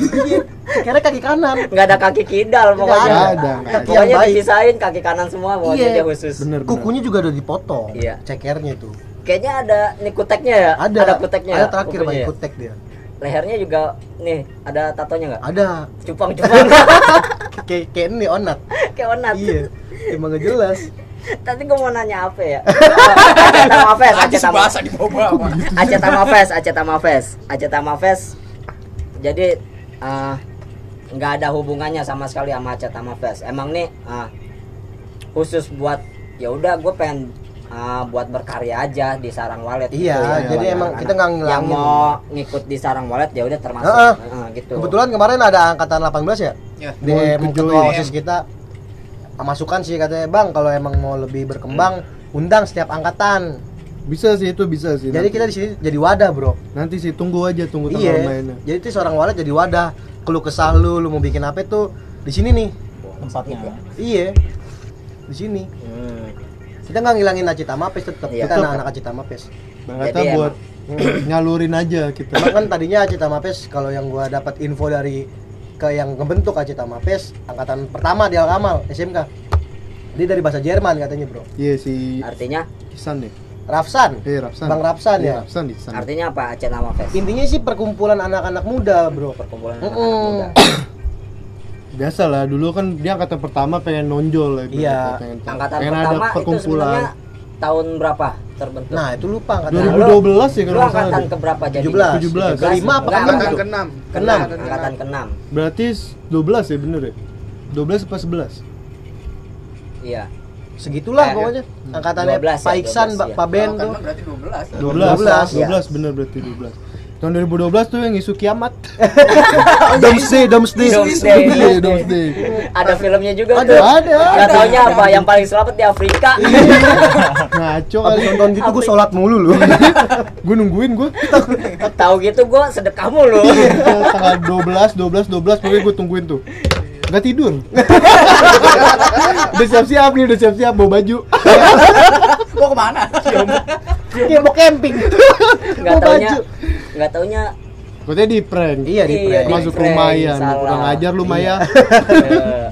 Cekernya kaki kanan. nggak ada kaki kidal Nggak pokoknya Nggak ada, nggak ada. Kaki yang pokoknya baik. dipisahin kaki kanan semua pokoknya Iya. dia khusus bener bener. Kukunya juga udah dipotong. Iya. Cekernya tuh. kayaknya ada nih kuteknya ya Ada. ada kuteknya Ada ya? terakhir pakai ya? kutek dia. lehernya juga nih ada tatonya nggak Ada. cupang-cupang [laughs] Kayak kayak ini onat. kayak onat Iya. Emang gak jelas. Tadi gue mau nanya apa ya? [laughs] Aceh Tamafes, Aceh Tamafes, bahasa di bawah Aceh Tamafes, Aceh Tamafes, Aceh Tamafes. Jadi eh, nggak ada hubungannya sama sekali sama Aceh Tamafes. Emang nih eh, khusus buat ya udah gue pengen eh, buat berkarya aja di Sarang Walet. Iya, gitu ya. jadi emang kita nggak yang ngilangin. mau ngikut di Sarang Walet ya udah termasuk Heeh. Eh, gitu. Kebetulan kemarin ada angkatan 18 ya. Ya. Mau ikut ketua. OSIS kita masukan sih katanya, "Bang, kalau emang mau lebih berkembang, undang setiap angkatan." bisa sih itu bisa sih Jadi nanti. kita di sini jadi wadah, Bro. nanti sih tunggu aja tunggu tanggal Iya. mainnya Jadi itu seorang walet jadi wadah. Keluh kesah lu, lu mau bikin apa tuh di sini nih. tempatnya Iya. Di sini. Hmm. Kita nggak ngilangin Acita Mapes tetap. Iya. Kita anak-anak Acita Mapes. Bang kata buat nyalurin aja kita Emang kan tadinya Acita Mapes kalau yang gua dapat info dari ke yang ngebentuk Acita Mapes angkatan pertama di Al Kamal SMK. Dia dari bahasa Jerman katanya, Bro. iya si Artinya Kisan nih Rafsan. eh Rapsan Bang Rapsan Iya, ya. Rapsan di sana artinya apa Aceh Tamafes? Intinya sih perkumpulan anak-anak muda, Bro. Perkumpulan anak-anak muda. [coughs] biasa lah dulu kan dia angkatan pertama pengen nonjol lah Iya. pengen, Angkatan pengen pertama itu perkumpulan sebenarnya tahun berapa terbentuk? Nah, itu lupa angkatan. 2012 ya lu kalau nggak salah angkatan deh. ke berapa jadi? 17. 17. Kelima apa Enggak, keenam angkatan keenam. Keenam. Angkatan ke-6. berarti 12 ya bener ya 12 apa 11 Iya. Segitulah Eh, pokoknya. Angkatannya 12 ya, Pak Iksan, 12 Pak ya. Pak Ben tuh. berarti 12. 12 12, 12, bener berarti 12 tahun 2012 tuh yang isu kiamat [laughs] Domsday, Domsday. Domsday. Iya, Domsday. Ada filmnya juga Ada, tuh. ada. Gak taunya apa yang paling selamat di Afrika. [laughs] ngaco kali nonton gitu gue sholat mulu loh. [laughs] gue nungguin gue Tahu gitu gua sedekah mulu. tanggal 12 12 12 pokoknya gue tungguin tuh Gak tidur Udah siap-siap nih, udah siap-siap bawa baju Mau ke mana? Dia mau camping. Gak Mau taunya baju. gak taunya Katanya di prank Iya, di Iya, prank. di Masuk ya, salah. kurang ajar lu Maya [laughs] eh,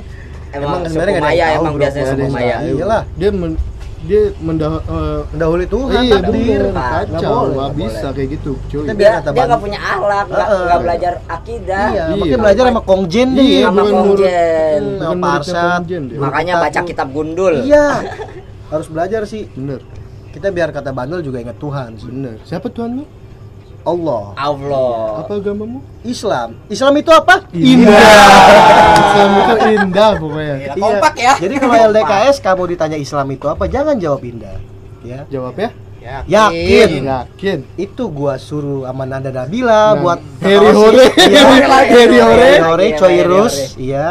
Emang emang sebenarnya suku nggak ada Maya yang emang biasanya Nggak suku yang Maya. Iyalah. Dia men, dia mendah eh, Mendahului Tuhan, iya takdir. Nggak kacau, nggak nggak bisa kayak gitu cuy Kita biar Dia kata dia Bang. nggak punya akhlak, nggak nggak belajar akidah. Iya, Iya. makanya belajar sama Kong Jen deh. Iya, sama Kong Bukan sama Parsat. Dia. Makanya baca kitab gundul. Iya. [laughs] Harus belajar sih. Bener, Kita biar kata bandel juga ingat Tuhan sih. bener Siapa Tuhanmu? Allah. Allah. Apa agamamu? Islam. Islam itu apa? Islam itu indah pokoknya Gila, kompak ya. Jadi kalau [laughs] LDKS kamu ditanya Islam itu apa, jangan jawab indah. Ya. Jawab ya Yakin. Yakin Itu gua suruh sama Nanda Nabila Nah, buat Hore Iya. Harry Hore Hore, Hore, Iya, Coirus, Hore. iya.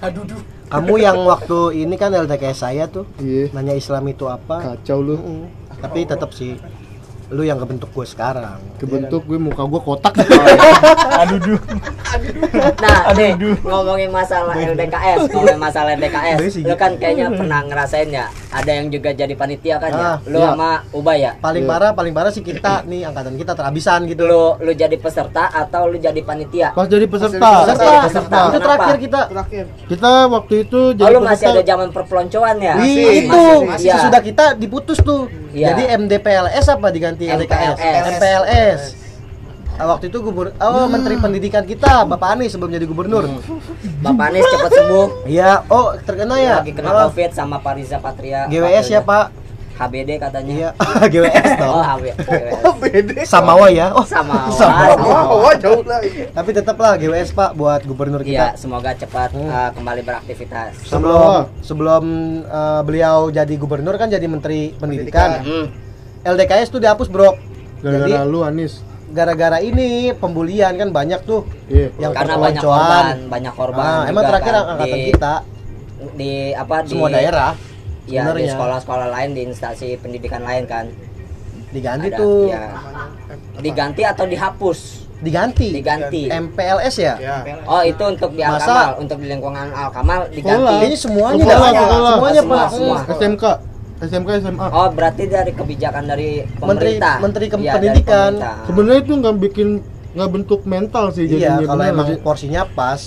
Aduh, duh. Kamu yang waktu ini kan LDKS saya tuh Iya, nanya Islam itu apa? kacau lu Mm-mm. Tapi tetap sih lu yang kebentuk gue sekarang. Kebentuk gue muka gue kotak [laughs] Aduh duh. Nah, nih ngomongin masalah LDKS, ngomongin masalah LDKS, lu gitu. kan kayaknya pernah ngerasain ya. Ada yang juga jadi panitia kan ya. Ah, Lu iya. sama Ubay ya. Paling Iya. parah, paling parah sih kita nih angkatan kita terabisan gitu. Lu lu jadi peserta atau lu jadi panitia? pas jadi peserta Peserta, peserta. Itu terakhir kita. Terakhir. kita waktu itu Oh, jadi lu masih peserta ada zaman perpeloncoan ya? Wih, itu Masih, masih iya. sesudah kita diputus tuh. Iya. Jadi MDPLS apa diganti LDKS? MPLS. MPLS. Waktu itu gubernur oh menteri pendidikan kita Bapak Anies sebelum jadi gubernur. Bapak Anies cepat sembuh. Iya, oh terkena ya. Lagi kena Oh, Covid sama Pariza Patria. GWS ya, Pak. HBD katanya. Iya, [laughs] GWS Oh, [laughs] dong. HB. GWS. Samawa ya. Oh, Sama. Sama. Oh, jauh lah. tapi tetaplah GWS Pak buat gubernur Iya, kita. semoga cepat Hmm. uh, kembali beraktivitas. Sebelum sebelum eh, beliau jadi gubernur kan jadi menteri pendidikan. Hmm. LDKS tuh dihapus, Bro. Jadi gara-gara lu Anis gara-gara ini pembulian kan banyak tuh iya yang Karena banyak korban, banyak korban. Ah, juga emang terakhir kan angkatan di, kita di apa di semua daerah ya di sebenarnya. sekolah-sekolah lain di instansi pendidikan lain kan. diganti Ada, tuh. ya. Diganti atau dihapus? Diganti. Diganti. MPLS ya? Ya. Oh, itu untuk di Al-Kamal, untuk di lingkungan Al-Kamal diganti. Sekolah. Kayaknya semuanya sekolah. Semuanya, Semua, Pak. semua. SMK SMK SMA Oh, berarti dari kebijakan dari Menteri pemerintah. Menteri ke- Iya, dari pendidikan. pemerintah. sebenarnya itu nggak bikin nggak bentuk mental sih Iya, jadinya kalau bener emang sih? porsinya pas,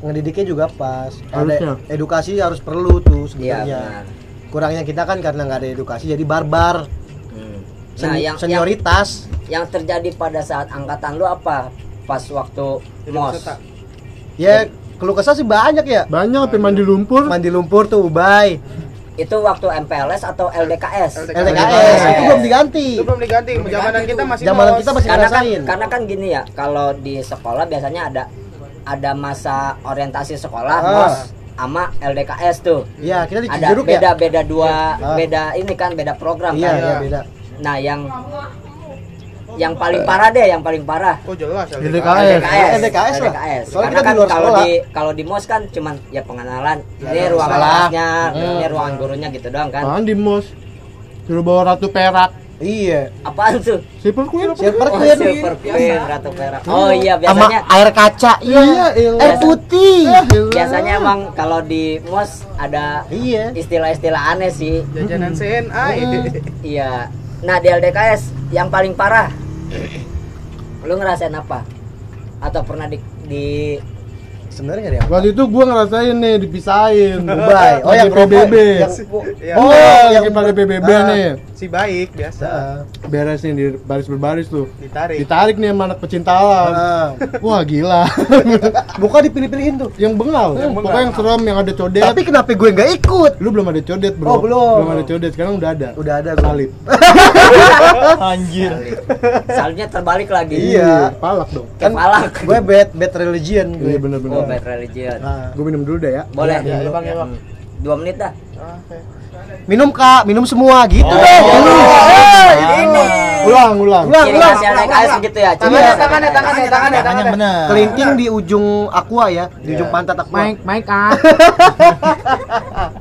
ngedidiknya juga pas. Harusnya. Ada edukasi harus perlu tuh Iya, sebenarnya. benar. Kurangnya kita kan karena nggak ada edukasi jadi barbar. Hmm. Sen- Nah, yang, yang senioritas. yang terjadi pada saat angkatan lu apa? Pas waktu mos. Ya, keluh kesah sih banyak ya. banyak sampai mandi lumpur Mandi lumpur tuh Ubay, Itu waktu MPLS atau LDKS? LDKS. LDKS itu belum diganti. Itu belum diganti. Zamanan kita masih Zaman mos. kita masih karena kan karena kan gini ya kalau di sekolah biasanya ada ada masa orientasi sekolah Ah. mos sama LDKS tuh Iya, kita di ada beda ya. beda dua Ah. beda ini kan beda program Iya, kan iya beda. nah yang yang paling parah deh yang paling parah Oh, jelas. LDKS. LDKS LDKS lah. LDKS. Soalnya karena kita di kan luar kalau sekolah. di kalau di mos kan cuman ya pengenalan ini Ya, ruangan kelasnya Hmm. ini ruangan gurunya gitu doang kan Apaan di mos suruh bawa ratu perak Iya. apaan tuh silver queen Silver Oh, Queen. silver queen ratu perak oh iya Sama biasanya air kaca. Iya, Air iya. putih. biasanya emang kalau di mos ada Iya. istilah-istilah aneh sih Jajanan CNA. iya nah di LDKS yang paling parah [laughs] lu ngerasain apa atau pernah di, di Sebenarnya ada yang waktu itu gua ngerasain nih dipisahin Ubay. Oh, yang PBB yang Iya. Oh, yang lagi pada PBB Ah. nih Si baik biasa. Heeh. beres nih di baris berbaris tuh Ditarik. ditarik nih sama anak pecinta alam Heeh. wah gila [laughs] Buka dipilih-pilihin tuh. yang bengal pokoknya yang serem yang ada codet Tapi kenapa gue nggak ikut? lu belum ada codet bro Oh, belum. belum ada codet sekarang udah ada Udah ada gue. salib [laughs] Anjir. Salibnya terbalik lagi. Iya. palak dong Kan palak. Gue bad bad religion gue. iya bener-bener Oh, bad religion. Nah, gue minum dulu deh ya Boleh. Iya, iya, Bang, ya, Bang. Dua menit dah. Minum kak, minum semua gitu Oh. deh. Ini. ulang ulang Ulang, Ciri ulang. khasnya LKS gitu ya. Ciri Iya. Tangannya, tangannya, tangannya, Tangannya tangannya. bener. Kelinting di ujung aqua ya, di ujung pantat aqua. Mike, Mike ah, [laughs]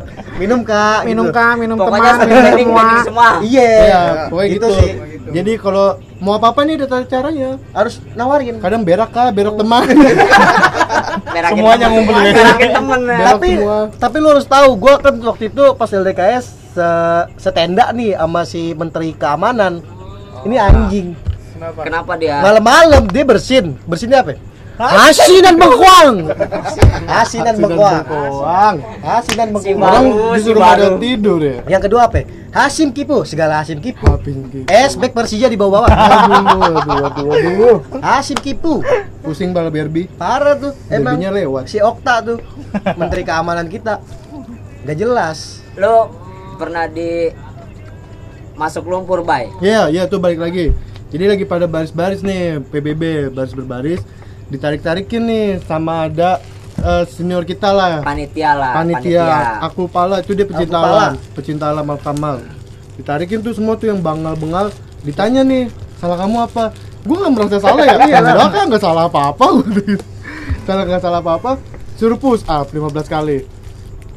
Minum kak. minum gitu. kak, minum Pokoknya teman, minum semua. semua. Iya. Iya, pokoknya gitu. sih. Jadi kalau mau apa-apa nih ada caranya. Harus nawarin. Kadang berak kah, berak teman. [laughs] Merakin Semuanya temen. ngumpul ya. Temen ya. Tapi semua. tapi lu harus tahu gua kan waktu itu pas LDKS se setenda nih sama si menteri keamanan ini anjing Kenapa? Kenapa dia? malam-malam dia bersin bersinnya apa asinan bengkuang. Asinan bengkuang. Asinan Si bengkuang. Orang disuruh pada tidur ya. yang kedua apa Hasim Kipu segala Hasim Kipu. Es back Persija di bawah-bawah. Aduh, aduh, aduh, aduh. Hasim Kipu. Pusing bala Barbie. parah tuh emang. Derbynya lewat. si Okta tuh menteri keamanan kita. Nggak jelas. Lu pernah di masuk lumpur, Bay? Iya, iya tuh balik lagi. Jadi lagi pada baris-baris nih, PBB baris berbaris, ditarik-tarikin nih sama ada eh, senior kita lah. Panitia lah, Panitia, aku pala itu dia pecinta Aku Pala. alam, pecinta alam Al Kamal. Ditarikin tuh semua tuh yang bangal-bengal, ditanya nih, salah kamu apa? Gue nggak merasa salah ya, [laughs] iya enggak kan nggak salah apa-apa, [laughs] salah nggak salah apa-apa, suruh push up 15 kali.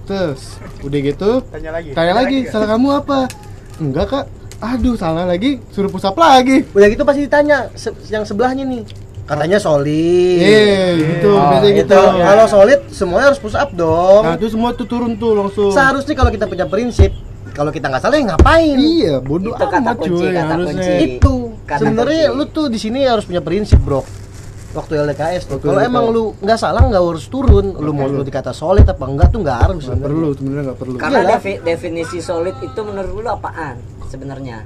Terus udah gitu, Tanya lagi. tanya lagi, salah kamu apa? Enggak kak, aduh salah lagi, suruh push up lagi. udah gitu pasti ditanya se- yang sebelahnya nih katanya solid Eh, gitu, Oh, biasanya itu gitu. kalau solid semuanya harus push up dong Nah, itu semua tuh turun tuh langsung. seharusnya kalau kita punya prinsip kalau kita nggak salah ya ngapain Iya, bodoh Itu kata amat kunci, cuy kata harusnya. kunci. itu sebenarnya lu tuh di sini harus punya prinsip bro waktu LDKS tuh Waktu kalau emang lu nggak salah nggak harus turun lu mau lu dikata solid apa enggak tuh nggak harus Nggak sebenarnya. perlu, sebenarnya nggak perlu. Karena Iyalah. defi- definisi solid itu menurut lu apaan sebenarnya?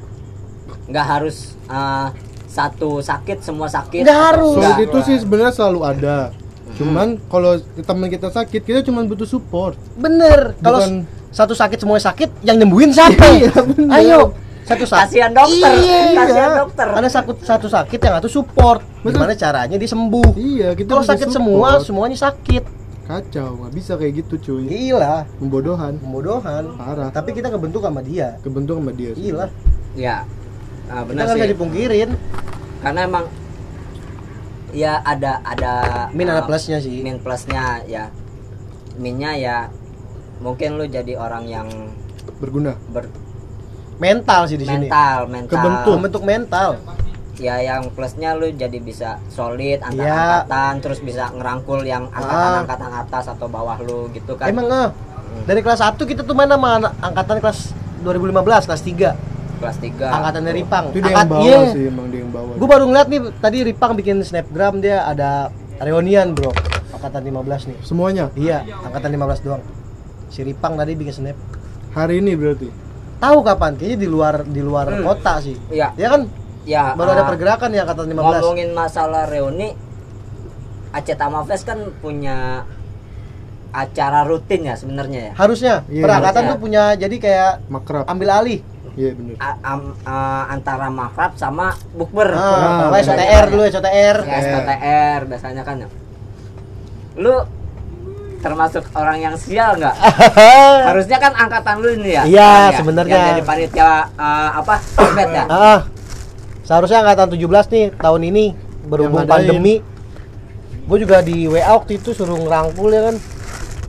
Nggak harus uh, satu sakit semua sakit. Nggak harus. Solid itu sih sebenarnya selalu ada. Cuman kalau teman kita sakit, kita cuma butuh support. bener kalau Bukan- satu sakit semuanya sakit yang nyembuhin siapa [laughs] Iya, ayo satu sakit Kasihan dokter, iya. kasihan dokter. ada satu satu sakit yang satu support Betul. gimana caranya dia sembuh Iya, kita kalau sakit support. semua semuanya sakit Kacau, nggak bisa kayak gitu cuy. gila Pembodohan, pembodohan parah. tapi kita kebentuk sama dia Kebentuk sama dia. sih. gila Ya. Nah, kita benar nggak bisa sih. dipungkirin. Karena emang ya ada ada min ada uh, plusnya sih. min plusnya ya. Minnya ya mungkin lu jadi orang yang Berguna. ber mental sih di sini. mental mental. Kebentuk. membentuk mental. Ya yang plusnya lu jadi bisa solid antar Iya. angkatan terus bisa ngerangkul yang angkatan-angkatan atas atau bawah lu gitu kan. Emang eh dari kelas 1 kita tuh main sama angkatan kelas 2015 kelas 3 kelas 3 angkatan dari Ripang. Itu dia yang bawa iya. sih, emang dia yang bawa. Gue baru ngeliat nih tadi Ripang bikin snapgram dia ada reunian bro. Angkatan 15 nih. Semuanya? Iya angkatan 15 doang. Si Ripang tadi bikin snap. Hari ini berarti. tahu kapan? Kayaknya di luar di luar Hmm. kota sih. Iya. ya kan? Ya baru ada ah, pergerakan ya angkatan 15 ngomongin masalah reuni Aceh Tamafest kan punya acara rutin ya sebenarnya ya? Harusnya. Iya, perangkatan harusnya. tuh punya jadi kayak Makrab. ambil alih Iya bener. A- am- a- antara makrab sama bukber. Ah, Ah, SOTR dulu SOTR ya STTR biasanya kan ya. Lu termasuk orang yang sial nggak? [laughs] Harusnya kan angkatan lu ini ya? Iya, ya, sebenarnya. yang jadi panitia uh, apa event ya? Ah seharusnya angkatan 17 nih tahun ini berhubung Yang pandemi. Gue juga di WA waktu itu suruh ngerangkul ya kan.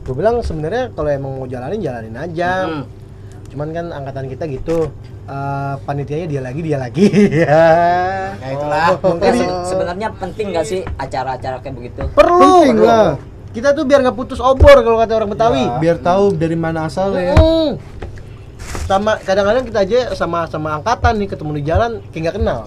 Gue bilang sebenarnya kalau emang mau jalanin jalanin aja. Hmm. Cuman kan angkatan kita gitu eh, panitianya dia lagi dia lagi [laughs] ya Ya itulah. Mungkin se- sebenarnya penting nggak sih acara-acara kayak begitu perlu Penting perlu. lah. kita tuh biar nggak putus obor kalau kata orang Betawi Biar tahu dari mana asalnya. Mm. sama kadang-kadang kita aja sama sama angkatan nih ketemu di jalan kayak nggak kenal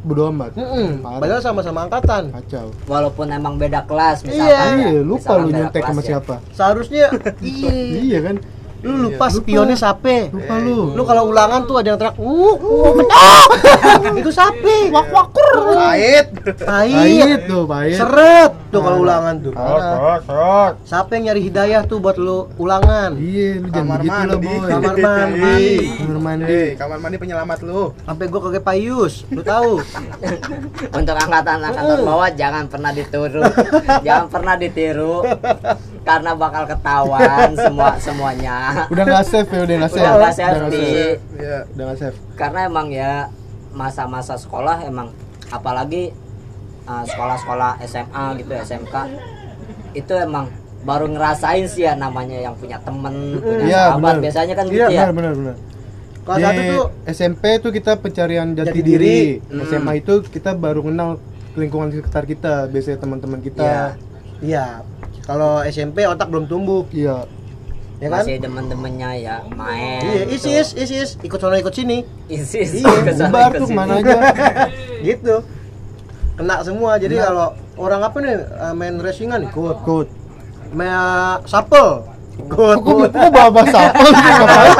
Bodo amat. Padahal sama-sama angkatan Kacau. walaupun emang beda kelas misalkan Iya. ya. Iya, lupa Misalkan lu nyontek sama ya. siapa. seharusnya [laughs] iya Iya kan? Lu lupa spionnya sape. Lupa lu. Lu kalau ulangan tuh ada yang teriak, "Uh, uh, penyok!" [laughs] Itu sape. Wak wakur. Pahit. Pahit. Tuh, pahit. Seret tuh kalau ulangan tuh. Parah. Siapa yang nyari hidayah tuh buat lu ulangan? Iya, lu jangan Kamar begitu lah, mandi. boy. Kamar mandi. Kamar mandi. Eh, kamar mandi penyelamat lu. Sampai gua kagak payus, lu tahu? [laughs] Untuk angkatan-angkatan bawah jangan pernah ditiru. [laughs] jangan pernah ditiru karena bakal ketahuan [laughs] semua semuanya. Udah nggak safe ya, udah nggak safe. Udah nggak Udah safe. Iya. Udah nggak safe. Karena emang ya masa-masa sekolah emang apalagi uh, sekolah-sekolah SMA gitu SMK itu emang baru ngerasain sih ya namanya yang punya temen, punya Iya, sahabat. benar. Biasanya kan Iya, gitu ya. Benar, benar, benar. Di satu tuh SMP tuh kita pencarian jati, Jati diri. diri. Hmm. SMA itu kita baru kenal lingkungan sekitar kita, biasanya teman-teman Iya. kita. Iya. Kalau SMP otak belum tumbuh, Iya. ya kan? Masih demen-demennya ya main. Iya, gitu. isis, isis, ikut sono ikut sini. Isis. Iya, Bubar tuh ke sini. ke mana aja. [laughs] gitu. Kena semua. Jadi kalau orang apa nih eh, main racingan ikut, Ikut. main sapel ikut. Kok kok bahas sapel sih? Ngapain?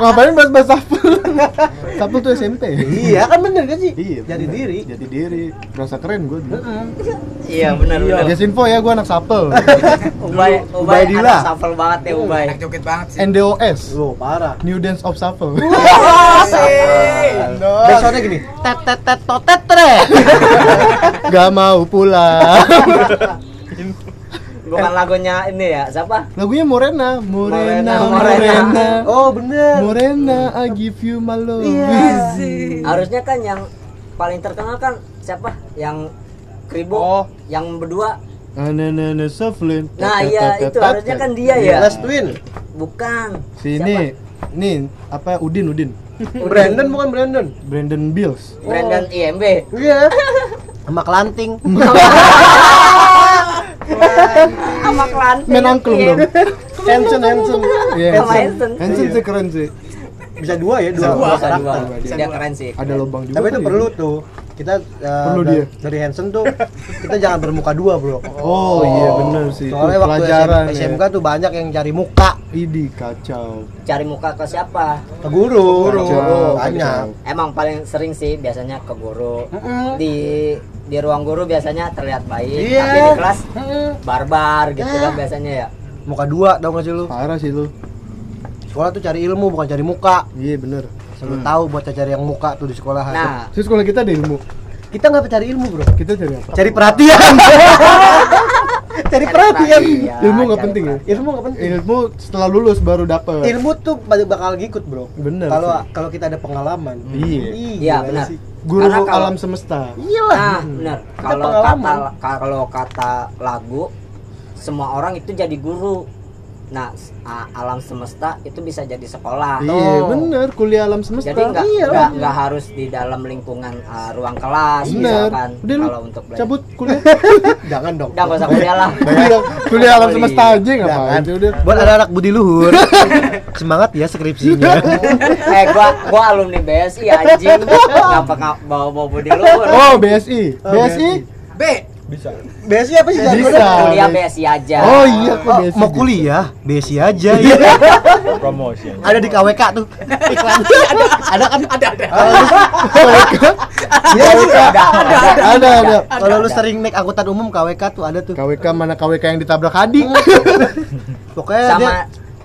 Ngapain bahas-bahas sapel? sapel tuh SMP. Iya kan bener kan sih? Iya. Jadi bener. diri. Jadi diri. Merasa keren gue. Iya benar benar. Guys info ya gue anak sapel. [laughs] Ubay Ubay anak shuffle banget ya Ubay. Anak joget banget sih. NDOS. Loh, parah. New Dance of Shuffle. [laughs] Besoknya gini, tet tet tet totet tre. [laughs] Gak mau pulang. Bukan lagunya ini ya, siapa? Lagunya Morena, Morena, Morena, Morena. Morena. Oh, bener. Morena, I give you my love. Harusnya kan yang paling terkenal kan siapa? Yang Kribo, Oh. yang berdua. Ananana Shufflin. Nah iya itu harusnya kan dia ya. Last Twin. Bukan. Sini, nih apa Udin Udin, Brandon bukan Brandon. Brandon Bills. Siapa? Brandon IMB. Iya. Sama kelanting. [laughs] [laughs] Sama Klanting. Main angklung dong. Hanson, Hanson. Hanson. Hanson sih keren sih. Bisa dua ya, dua, Bisa dua, dua bisa dua. karakter. Dia keren sih. Ada lubang juga. Tapi itu kali perlu ya. tuh. Kita uh, Perlu dia. dari Hanson tuh kita jangan bermuka dua, Bro. Oh, iya bener sih. Itu Soalnya waktu pelajaran SM- ya. SMK tuh banyak yang cari muka Idi kacau. Cari muka ke siapa? ke guru. Kacau, banyak. Emang paling sering sih biasanya ke guru. Mm-mm. Di di ruang guru biasanya terlihat baik, Iya. tapi di kelas barbar gitu Ya. kan biasanya ya. Muka dua tau gak sih lu? Parah sih lu. Sekolah tuh cari ilmu bukan cari muka. Iya bener. Selalu tahu buat cari yang muka tuh di sekolahan. Nah, Terus sekolah kita ada ilmu. kita nggak cari ilmu, Bro. Kita cari apa? Cari perhatian. [laughs] cari perhatian. Ilmu nggak penting ya? Ilmu nggak penting. Ilmu setelah lulus baru dapet. Ilmu tuh bak- bakal ngikut, Bro. Bener Kalau kalau kita ada pengalaman. Iya. Ih, Iya, gimana benar. sih? Guru Karena kalau- alam semesta. Iyalah. Nah, benar. Kita Kalau kata kalau kata lagu semua orang itu jadi guru. Nah, alam semesta itu bisa jadi sekolah. Iya bener. Kuliah alam semesta. Jadi nggak Iya. nggak nggak harus di dalam lingkungan uh, ruang kelas Bener. misalkan Udah lu kalau untuk belajar. cabut kuliah. [laughs] Jangan dong. Nggak usah kuliah lah. [laughs] kuliah, kuliah alam Oh, semesta iya. aja Jangan. sih udah. Buat anak-anak budi luhur. [laughs] Semangat ya skripsinya. eh gua gua alumni BSI anjing. Ngapa ngap bawa bawa budi luhur. Oh BSI, Oh, BSI B. BSI apa sih? Bisa. Kuliah BSI aja. Oh iya kok Oh, BSI. mau kuliah, BSI aja. [laughs] Iya. promosi ada di KWK tuh. Iklan. [laughs] ada kan? Ada, ada. [laughs] Iya sih. Ada, ada, Ada ada. Kalau lu sering naik angkutan umum KWK tuh ada tuh. KWK mana KWK yang ditabrak adik? Pokoknya dia sama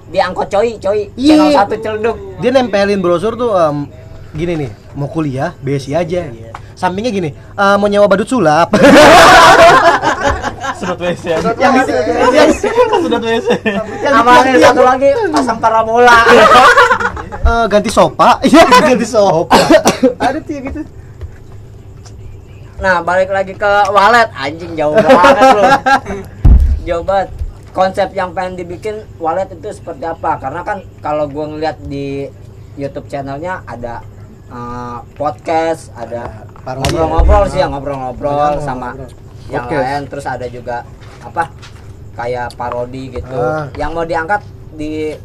di angkot coy coy Iya. channel satu celduk dia nempelin brosur tuh em, gini nih, mau kuliah BSI aja. Sampingnya gini, eh, mau nyewa badut sulap. [laughs] sedot WC yang di yang, sedot WC yang sama di- yang satu lagi pasang parabola. [laughs] Eh, ganti sopa. [laughs] Iya, ganti sopa. ada tuh gitu. nah balik lagi ke walet anjing jauh banget loh jauh banget. Konsep yang pengen dibikin walet itu seperti apa? Karena kan kalau gua ngeliat di YouTube channelnya ada eh, podcast ada ngobrol-ngobrol sih ya ngobrol-ngobrol Ngobrol, sama ngobrol. yang Podcast. lain terus ada juga apa kayak parodi gitu Ah. yang mau diangkat di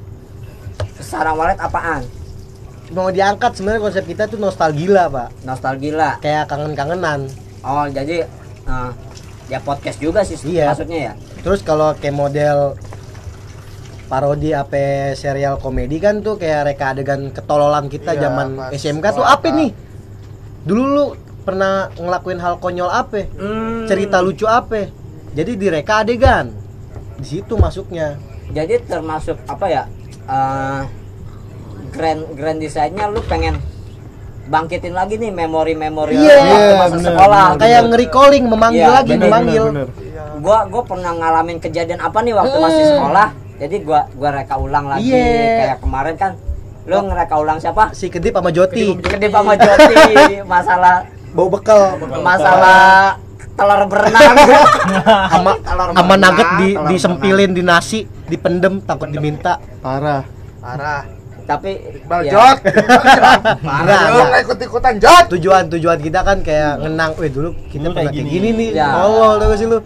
sarang walet apaan Mau diangkat sebenarnya konsep kita tuh nostalgia, Pak. nostalgia Kayak kangen-kangenan. oh jadi eh, ya podcast juga sih Iya. maksudnya ya Terus kalau kayak model parodi apa serial komedi kan tuh kayak reka adegan ketololan kita Iya, zaman pas SMK tuh apa nih dulu lu pernah ngelakuin hal konyol apa Hmm. cerita lucu apa jadi direka adegan. Di situ masuknya. Jadi termasuk apa ya? Eh, grand grand desainnya lu pengen bangkitin lagi nih memori-memori Iya. waktu Iya, masa bener, sekolah bener, kayak nge-recalling memanggil Iya, lagi bener, memanggil. bener. gua gua pernah ngalamin kejadian apa nih waktu masih sekolah? Jadi gua gua reka ulang lagi Iya. kayak kemarin kan. Lu ngereka ulang siapa? Si kedip sama Joti. Kedip sama Joti [laughs] masalah bau bekal masalah telur berenang [laughs] sama Telur sama nugget di disempilin di nasi dipendem takut diminta Parah. Parah. tapi Bal ya, Jot. [laughs] Enggak, Parah. Lu ikut-ikutan Jot. tujuan tujuan kita kan kayak ngenang weh dulu kita Dulu pernah kayak gini. gini nih Ya. tolol tau sih lu.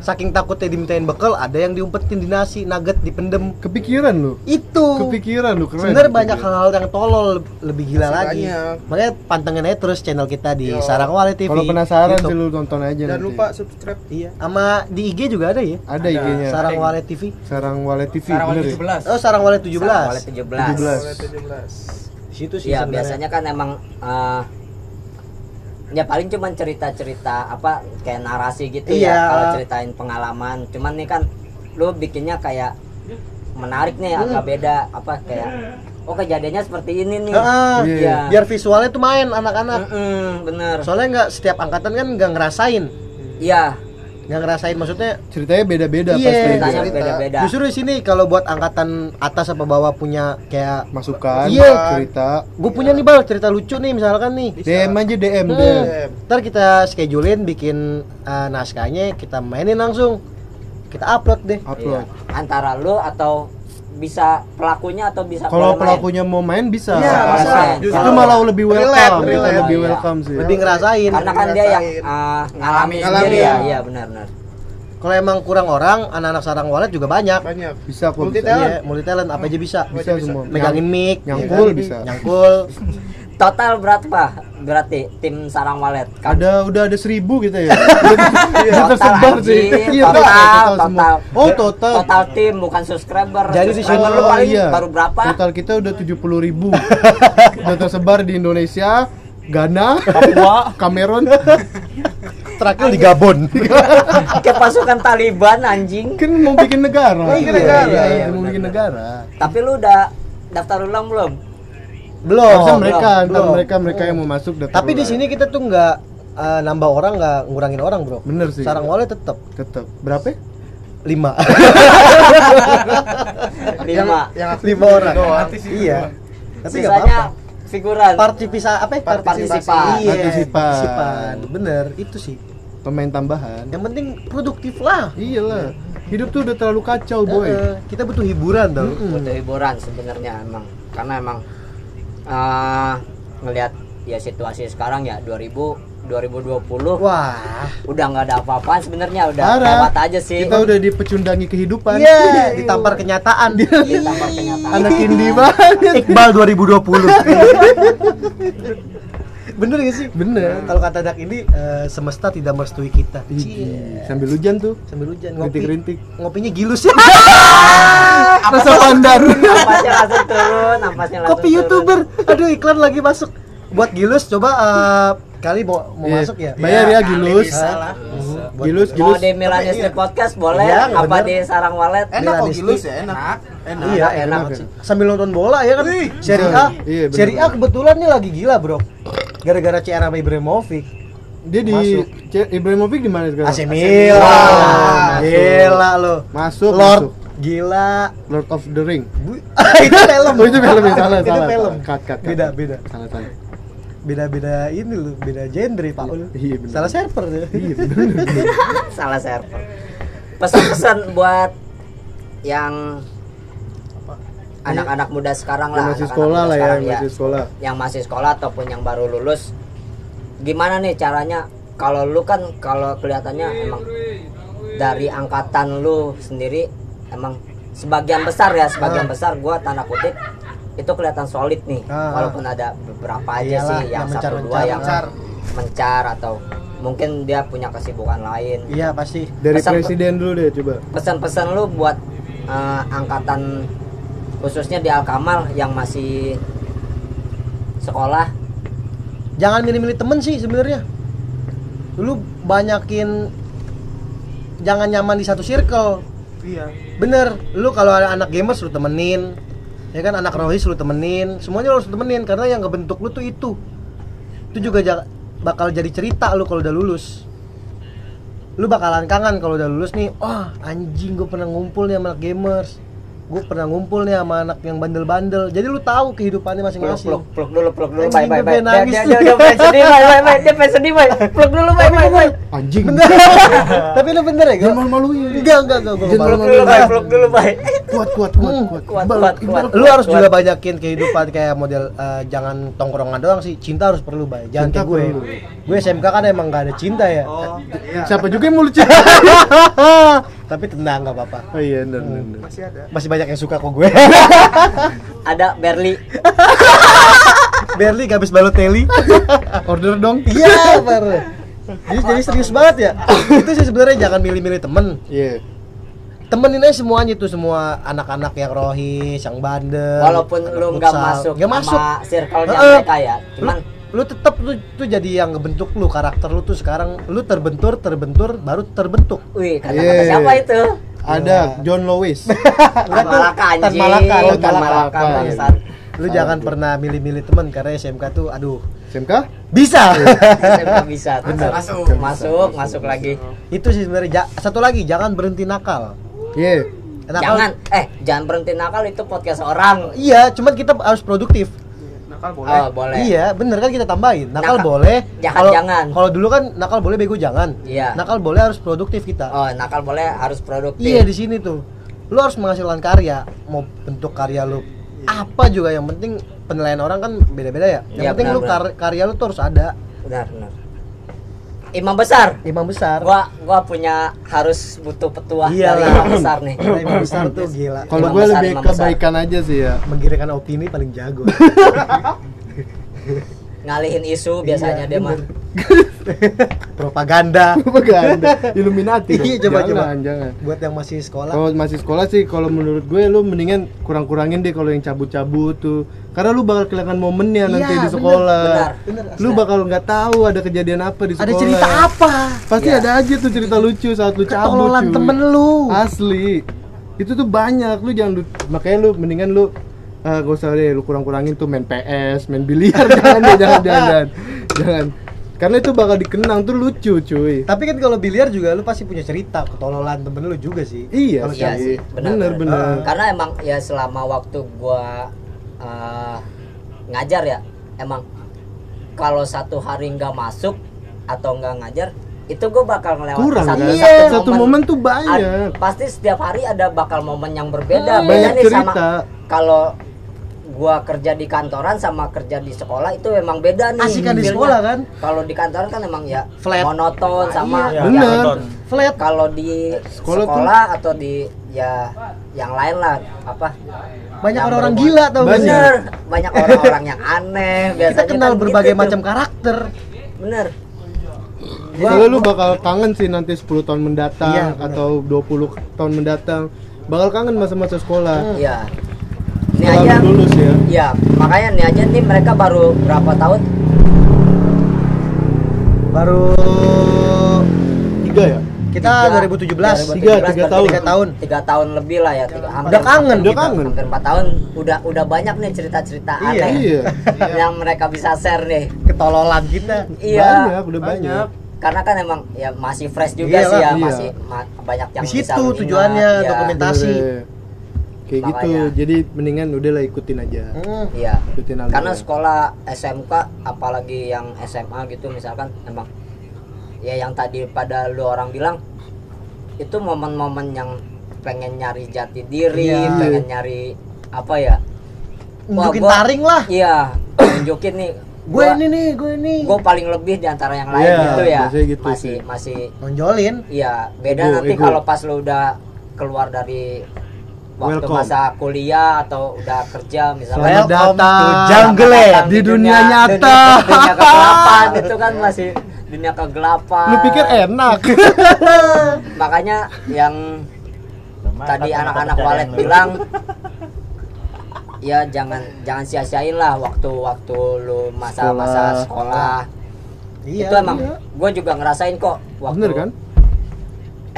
Saking takutnya dimintain bekal ada yang diumpetin di nasi nugget dipendem Kepikiran lu. itu Kepikiran lu keren. sebenarnya banyak hal-hal yang tolol lebih gila Masih lagi banyak. makanya pantengin aja terus channel kita di Yo. Sarang Wale TV Kalau penasaran YouTube. sih lu tonton aja Jangan nanti. lupa subscribe. iya sama di IG juga ada ya Ada IG-nya. Sarang Wale TV Sarang Wale TV Sarang ya? 17. oh Sarang Wale 17 Sarang Wale 17 Oleh 17. di situ sih ya biasanya kan emang eh, ya paling cuman cerita-cerita apa kayak narasi gitu Iya. ya kalau ceritain pengalaman. Cuman nih kan lu bikinnya kayak menarik nih Hmm. agak beda apa kayak oh kejadiannya seperti ini nih. Ah, Iya. Biar visualnya tuh main anak-anak. Mm-mm, bener. Soalnya nggak setiap angkatan kan nggak ngerasain. Iya nggak ngerasain maksudnya Ceritanya beda-beda Iya, pasti. ceritanya cerita. beda-beda Justru di sini kalau buat angkatan atas apa bawah punya kayak Masukan, Iya. cerita. gue punya nih bal cerita lucu nih misalkan nih. DM aja DM Hmm. DM. Ntar kita schedulein bikin uh, naskahnya kita mainin langsung. Kita upload deh. Iya. Upload. antara lu atau bisa pelakunya atau bisa Kalau pelakunya mau main bisa. Iya, bisa. Itu malah lebih welcome, Relate, kita relate. lebih Iya. welcome sih. Lebih ngerasain. karena kan dia yang uh, ngalami Ngalamin. sendiri ya iya benar-benar Kalau emang kurang orang, anak-anak sarang walet juga banyak. Banyak. Bisa kok. Multi Bisa, talent. Iya, multi talent apa aja bisa. bisa semua. Megangin mic, Nyangkul ya kan? bisa. Nyangkul. total berapa berarti tim sarang walet Kan Ada udah ada seribu kita ya. [laughs] Udah tersebar sih. Iya, total, total total, semua. Oh, total. total tim bukan subscriber Jadi di subscriber sini- lu Oh, paling iya. baru berapa Total kita udah 70 ribu Udah tersebar di Indonesia Ghana Papua Kamerun Terakhir di Gabon. [laughs] kayak pasukan Taliban anjing Kan mau bikin negara Mau bikin negara. Iya, Iya, Mau bikin negara tapi lu udah daftar ulang belum belum. Harusnya mereka belum, Ntar belum. mereka mereka yang mau masuk daftar Tapi di ulang. sini kita tuh nggak uh, nambah orang, nggak ngurangin orang, bro. Bener sih Sarang walet tetap Tetep Berapa? lima. [laughs] lima Yang aktif lima orang. doang. Iya. Tapi nggak apa-apa. figuran Partisipasi apa? ya? Partisipan. Iya, Partisipan. partisipan. Bener, itu sih. Pemain tambahan Yang penting produktif lah. Iyalah Hidup tuh udah terlalu kacau boy Eh, kita butuh hiburan tau. butuh hiburan sebenarnya emang karena emang eh ngelihat ya situasi sekarang ya 2000 2020 Wah. udah nggak ada apa-apaan sebenarnya udah Parah. lewat aja sih Kita udah dipecundangi kehidupan Iya, ditampar kenyataan. Ditampar kenyataan Anak indie banget Iqbal 2020. [laughs] Bener gak sih? Bener Kalau kata anak ini eh, semesta tidak merestui kita. Ih, Sambil hujan tuh Sambil hujan ngopi. Rintik-rintik Ngopinya gilus [laughs] ya. Rasa pandan nampasnya langsung turun nampasnya langsung Kopi. YouTuber. Aduh, iklan lagi masuk. Buat gilus coba eh, kali mau mau Iya. masuk ya. Bayar ya Gilus bisa lah. Mhm. Buat- Gilus mau Gilus di Milani Street Podcast boleh Iya, apa bener. di Sarang Walet Enak kok gilus ya, enak. Enak. Iya, enak, sih. Sambil nonton bola ya kan. Wih, Serie A. Iya. Serie A kebetulan nih lagi gila, Bro. Gara-gara CR sama Ibrahimovic. Dia di Ibrahimovic di mana sekarang? AC Milan. Gila lo. Masuk, Lord masuk. gila. Lord of the Ring. Bu- [laughs] itu film. Oh, itu film ya? [laughs] Salah, itu salah, film. Cut, cut, cut. Beda, beda. Salah salah. Beda-beda ini loh, beda genre, Pak Ul. Iya, bener. Salah server. Iya bener. [laughs] salah server pesan-pesan buat yang anak-anak muda sekarang Yang lah masih anak-anak sekolah muda lah ya, sekarang, yang masih sekolah. yang masih sekolah ataupun yang baru lulus gimana nih caranya kalau lu kan kalau kelihatannya emang dari angkatan lu sendiri emang sebagian besar ya sebagian Ah. besar gua tanda kutip itu kelihatan solid nih Ah, ah. walaupun ada beberapa aja Iyalah, sih yang yang satu dua yang mencar. mencar atau mungkin dia punya kesibukan lain Iya, pasti. Dari Pesan- presiden dulu deh coba. pesan-pesan lu buat eh, angkatan khususnya di Alkamal yang masih sekolah jangan milih-milih temen sih sebenarnya lu banyakin jangan nyaman di satu circle Iya. bener lu kalau ada anak gamers lu temenin ya kan anak rohis lu temenin. Semuanya lu harus temenin karena yang ngebentuk lu tuh itu. Itu juga ja- bakal jadi cerita lu kalau udah lulus. Lu bakalan kangen kalau udah lulus nih wah anjing gue pernah ngumpul nih sama gamers gue pernah ngumpul nih sama anak yang bandel-bandel. Jadi lu tahu kehidupannya masing-masing. Peluk peluk dulu peluk dulu bye bye bye dia nangis. Dia dia sedih bye bye bye dia pengen sedih bye peluk dulu bye bye bye Anjing. bener [laughs] tapi lu bener ya Jangan gua malu-maluin. enggak enggak enggak malu. peluk dulu bye peluk dulu bye Kuat kuat kuat kuat. kuat kuat lu harus juga banyakin kehidupan kayak model eh, jangan tongkrongan doang sih. Cinta harus perlu bay jangan kayak gue. gue SMK kan emang gak ada cinta ya. Oh, iya. Siapa juga yang mau lu cinta? [laughs] tapi tenang gak apa-apa Oh iya, benar. Masih ada. masih banyak yang suka kok gue [laughs] ada Berli [laughs] Berli gak habis Balotelli [laughs] Order dong. iya baru jadi, jadi serius banget ya itu sih sebenarnya jangan milih-milih temen Iya. temenin aja semuanya tuh semua anak-anak yang rohis yang bandel walaupun lu nggak masuk nggak masuk circle-nya Heeh. mereka ya cuman lu, lu tetap lu tuh jadi yang ngebentuk lu karakter lu tuh sekarang lu terbentur terbentur baru terbentuk wih kata-kata Yeah. siapa itu Ada John Lewis. [laughs] Tan Malaka Tan anjing Malaka, oh, Tan Malaka Malaka. bangsat. lu jangan pernah milih-milih temen karena SMK tuh aduh SMK? bisa [laughs] SMK bisa tuh. Masuk. masuk masuk lagi itu sih sebenarnya Ja- satu lagi jangan berhenti nakal Iya. Nakal- jangan eh jangan berhenti nakal itu podcast orang iya cuman kita harus produktif Nakal boleh. oh boleh. Iya bener kan kita tambahin. Nakal, Nakal- boleh. Jangan, kalau jangan. kalau dulu kan nakal boleh bego jangan. Iya. nakal boleh harus produktif kita. Oh nakal boleh harus produktif. Iya di sini tuh. Lu harus menghasilkan karya. Mau bentuk karya lu apa juga yang penting penilaian orang kan beda-beda ya. Yang Iya, penting benar, lu kar- karya lu tuh harus ada. Benar benar imam besar imam besar gua gua punya harus butuh petua Iyalah. dari imam besar nih [clears throat] imam besar tuh gila Kalau gue besar, lebih besar. kebaikan aja sih ya. menggiringkan opini paling jago [laughs] ngalihin isu biasanya Iya, dia mah. [laughs] propaganda Propaganda [laughs] Illuminati. Iya, coba, jangan, coba. jangan. buat yang masih sekolah Kalau masih sekolah sih, kalau menurut gue lu mendingan kurang-kurangin deh kalau yang cabut-cabut tuh. Karena lu bakal kehilangan momennya Iya, nanti di bener, sekolah. benar. Bener, Lu asli. bakal nggak tahu ada kejadian apa di sekolah. ada cerita apa Pasti Iya. ada aja tuh cerita lucu saat lu cabut. ketololan temen lu Asli. Itu tuh banyak. Lu jangan lu- makanya lu mendingan lu eh gak usah deh lu kurang-kurangin tuh main PS, main biliar [laughs] jangan deh, jangan jangan jangan. Jangan. Karena itu bakal dikenang tuh lucu, cuy. tapi kan kalau biliar juga lu pasti punya cerita ketololan temen lu juga sih Iya sih. Iya sih, benar, Bener benar. bener. karena emang ya selama waktu gua eh, ngajar ya emang kalau satu hari nggak masuk atau nggak ngajar itu gue bakal melewati Kurang satu, kan? satu, Satu momen tuh banyak. Ad- pasti setiap hari ada bakal momen yang berbeda. Hmm, Beda banyak sama cerita. kalau gua kerja di kantoran sama kerja di sekolah itu memang beda nih. Asikan di feel-nya. sekolah kan? Kalau di kantoran kan emang ya Flat. monoton sama Iya, ya, Bener. nonton. flat kalau di Sekolah sekolah, tuh- atau di ya yang lain lah apa banyak orang-orang gila tau gak sih bener banyak orang-orang yang aneh kita biasanya kenal kan berbagai gitu macam tuh. karakter bener Soalnya lu bakal kangen sih nanti 10 tahun mendatang Iya, bener. atau 20 tahun mendatang. Bakal kangen masa-masa sekolah. iya ini Setelah aja lu lulus ya. ya makanya nih aja nih mereka baru berapa tahun baru Tiga ya? kita 2017 Tiga, tiga tahun. tiga tahun tiga tahun lebih lah ya tiga, hampir, Udah kangen. hampir Udah kangen. hampir empat tahun udah udah banyak nih cerita-cerita Iya. aneh Iya. yang mereka bisa share nih ketololan kita iya Banyak, udah banyak. karena kan emang ya masih fresh juga Iya sih ya iya. masih ma- banyak yang Di bisa situ ingat, tujuannya, iya. dokumentasi. Bener. Kayak gitu. Jadi mendingan udahlah ikutin aja. Hmm. Iya. Ikutin alurnya. Karena sekolah SMK apalagi yang SMA gitu misalkan emang ya yang tadi pada lu orang bilang itu momen-momen yang pengen nyari jati diri, Iya. pengen nyari apa ya? Nunjukin gua- taring lah Iya, nunjukin nih gue ini nih gue ini gue paling lebih di antara yang lain Iya, gitu ya. gitu masih sih. masih nonjolin Iya, beda Ego, nanti kalau pas lu udah keluar dari waktu Welcome. masa kuliah atau udah kerja misalnya. Selamat Welcome datang. to jungle datang di dunia nyata. Dunia, dunia kegelapan itu kan masih dunia kegelapan. Lu pikir enak? [laughs] Makanya yang tadi Mantap, anak-anak walet bilang [laughs] ya jangan jangan sia-siain lah waktu-waktu lu masa-masa sekolah, Iya. itu emang gue juga ngerasain kok waktu Bener kan?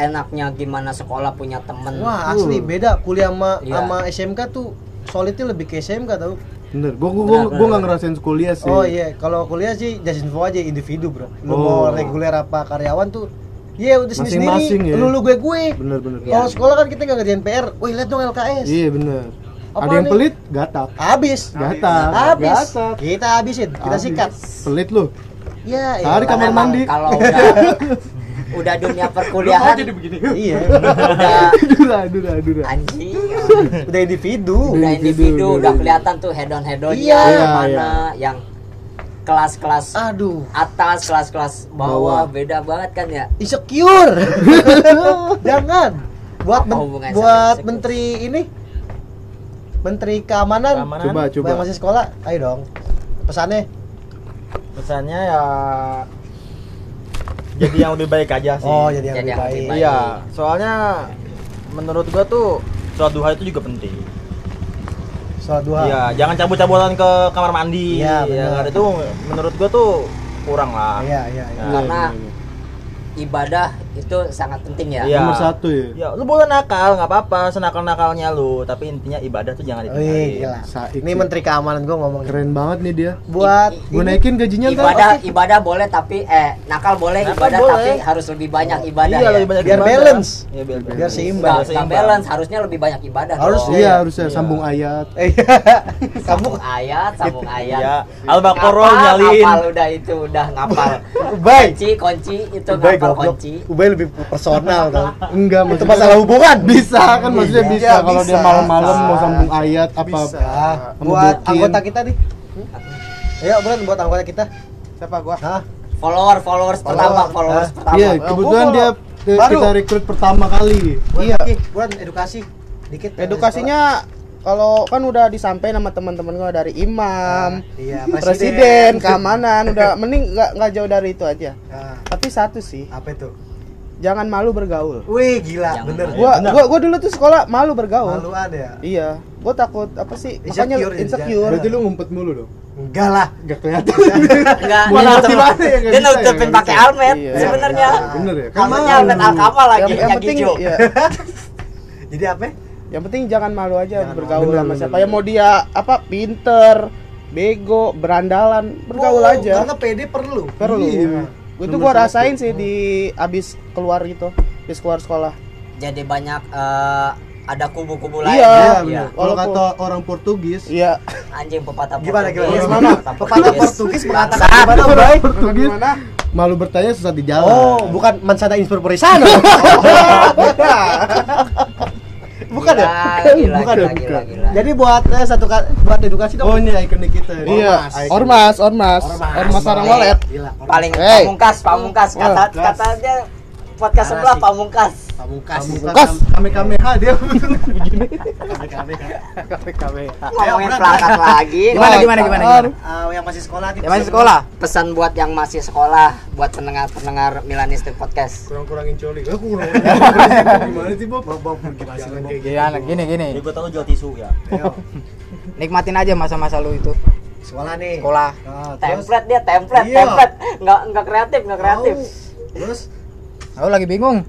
Enaknya gimana sekolah punya temen Wah, asli beda kuliah sama Iya. sama SMK tuh solidnya lebih ke SMK tau. Bener, gua gua, Benar, gua, gua nggak ngerasain kuliah sih. Oh iya, kalau kuliah sih just info aja individu, Bro. Lu Oh. mau reguler apa karyawan tuh Iya udah sendiri sendiri, ya. lu lu gue gue. Bener bener. Kalau sekolah kan kita nggak ngerjain PR, wih lihat dong LKS. Iya bener. Apa Ada yang nih? pelit, gatak. Habis. Gatak. Habis. Gatak. Kita habisin, kita Habis. sikat. Pelit lu. Ya, Sehari iya. kamar mandi. kalau [laughs] udah udah dunia perkuliahan Iya. [laughs] udah Dura, dura, dura. anjing udah individu. udah individu, udah kelihatan tuh head on head onnya Iya. Iya, mana yang kelas-kelas Aduh, atas kelas-kelas Bawah. bawah beda banget kan ya insecure. [laughs] Jangan. Buat men- buat insecure? menteri ini Menteri Keamanan, Keamanan. Coba, coba. yang masih sekolah, ayo dong. Pesannya Pesannya ya jadi yang lebih baik aja sih. Oh, jadi yang Jadi lebih yang baik. lebih baik. Iya, soalnya menurut gua tuh sholat duha itu juga penting. Sholat duha. Iya, jangan cabut-cabutan ke kamar mandi. Iya, ya, benar. itu menurut gua tuh kurang lah. Iya, iya, iya. Nah, Karena Iya, iya, iya. ibadah itu sangat penting ya Iya. Nomor satu ya. Ya, lu boleh nakal, nggak apa-apa, senakal-nakalnya lu, tapi intinya ibadah tuh jangan Wih, ditinggalin. gila. Saik Ini sih. Menteri Keamanan gua ngomong. Keren banget nih dia. Buat I- Gue ini- naikin gajinya ibadah ibadah boleh tapi eh nakal boleh Nakal ibadah boleh. tapi harus lebih banyak ibadah Iya, ya lebih banyak Biar ibadah. balance. Iya, biar, Biar balance. seimbang. nggak nggak balance harusnya lebih banyak ibadah Harus, dong. Iya. Iya harusnya sambung ayat. Eh, [laughs] Kamu [laughs] sambung ayat sambung ayat Iya, Al-Baqarah nyalin. ngapal udah itu udah ngapal Ubay. kunci kunci itu ngapal kunci Ubay lebih personal tau. Enggak, Itu maksudnya- masalah hubungan. Bisa kan maksudnya Iya, bisa kalau dia bisa. malam-malam mau Bisa. sambung ayat apa Bisa. Buat anggota kita nih. Ayo, Bro, buat anggota kita. Siapa gua? Hah? follower followers pertama followers Hah? pertama Iya, kebetulan dia eh, baru. kita rekrut pertama kali. Buat Iya. Buat edukasi dikit. Edukasinya kalau kan udah disampaikan sama teman-teman gua dari imam, Iya, [laughs] presiden, keamanan, udah mending nggak nggak jauh dari itu aja. Nah, Tapi satu sih, apa itu? Jangan malu bergaul. Wih, gila, Jangan bener. malu. Gua Bener. gua gua dulu tuh sekolah malu bergaul. maluan ya. Iya, gua takut apa sih? Makanya Insecure ya, insecure. Berarti lu ngumpet mulu dong. Enggak lah. Enggak kelihatan. [laughs] enggak ya? Nggak dia nutupin pakai almet Iya. sebenarnya Bener ya? almetnya almet alkama lagi Yang, yang, penting hijau ya, [laughs] Jadi apa? yang penting jangan malu aja Jangan bergaul malu. sama Bener, siapa. bener, Ya mau dia apa pinter, bego, berandalan, bergaul Oh, aja. Karena PD perlu. Perlu. Iya. Gua itu gua rasain sih di abis keluar gitu, abis keluar sekolah. jadi banyak eh, ada kubu-kubu lain Iya, ya. Iya, Iya. Kalau kata orang Portugis, Iya. anjing pepatah Gimana, gimana? Portugis, Gimana? Pepatah Portugis mengatakan gimana, Bay? Portugis Gimana? malu bertanya susah di jalan. Oh, bukan mansada inspirasi sana. [laughs] Bukan ya? Gila, Bukan gila, ya, gila, gila. Jadi buat eh, satu buat edukasi dong. Oh, ini ikonik kita. ya? Iya, Icon. ormas, ormas, ormas sarang Hey. walet. Paling Hey. pamungkas pamungkas kata Oh, katanya podcast sebelah pamungkas Pamungkas. Pamungkas. Kame kameha dia. [laughs] ngomongin pelangkat lagi Gimana gimana gimana gimana? Ah, yang masih sekolah nih. Ya masih sekolah. pesan buat yang masih sekolah buat pendengar pendengar Milanistik podcast Kurang-kurangin coli. Aku kurang. [laughs] Gimana sih, Bob? Bob, Bob, gimana sih, Bob? Gimana gini gini. Gua tahu jual tisu ya. Nikmatin aja masa-masa lu itu. sekolah nih. Sekolah. Nah, terus template dia template Iya. template nggak nggak kreatif nggak kreatif. Terus Aku lagi bingung.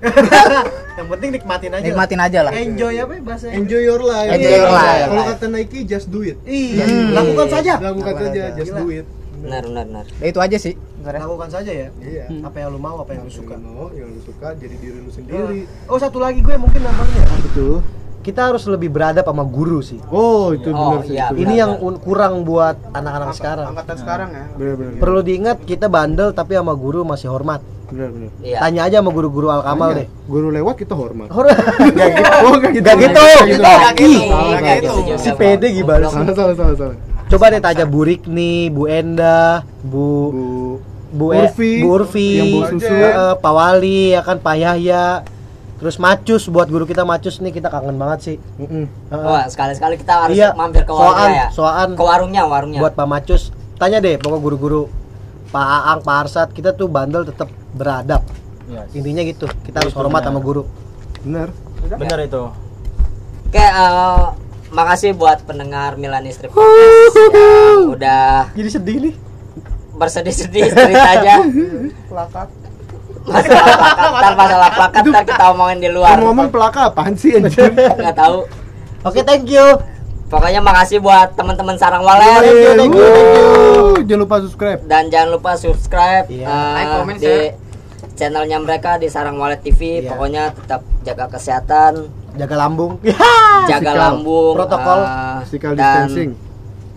[laughs] yang penting nikmatin aja. Nikmatin aja lah. Enjoy apa ya bahasa Enjoy your life. Enjoy your life. Kalau kata Nike, just do it. Iya, Hmm. lakukan saja. Lakukan saja, just Gila. do it. benar benar benar Ya itu aja sih. Lakukan saja ya. Iya. Apa yang lu mau, apa yang lu Suka mau, yang lu suka jadi diri lu sendiri. Oh, satu lagi gue mungkin namanya. Betul. Kita harus lebih beradab sama guru sih. Oh, itu Oh, benar sih. iya, itu Ini yang kurang buat anak-anak sekarang. Angkatan sekarang ya. benar benar. Perlu diingat kita bandel tapi sama guru masih hormat. Benar benar. iya Tanya aja sama guru-guru Al-Kamal deh. Guru lewat kita hormat. Hormat. [laughs] Gak gitu. [laughs] Oh, nggak gitu. Gak gitu. Nggak gitu. Nggak gitu. Nggak salah. gitu. Si pede gimana sih? Salah salah salah salah. Coba deh tanya Bu Rikni, Bu Enda, Bu Bu Bu E- Urfi, Bu Urfi, yang bawa susu. eh, Pak Wali, ya kan Pak Yahya. Terus Macus buat guru kita Macus nih kita kangen banget sih. Heeh. Wah, sekali-sekali kita harus Iya, mampir ke soan, warungnya ya. soan. Ke warungnya, warungnya. buat Pak Macus tanya deh pokok guru-guru Pak Aang, Pak Arsat kita tuh bandel tetap beradab Iya. intinya gitu kita harus hormat sama guru Benar. Bener itu. Oke, eh, makasih buat pendengar Milani Strip Podcast yang udah Jadi sedih nih. bersedih-sedih ceritanya. Plakat. Plakat, ntar masalah plakat ntar kita omongin di luar. Ngomong pelaka apaan sih anjir? Nggak tahu. Oke, thank you. Pokoknya makasih buat teman-teman Sarang Walet Thank you, thank you, thank you. Jangan lupa subscribe. dan jangan lupa subscribe Iya. eh, Like, comment, di share. channelnya mereka di Sarang Walet TV. Iya. Pokoknya tetap jaga kesehatan, Jaga lambung. [laughs] jaga Physical. lambung, Protokol. eh, Physical dan distancing.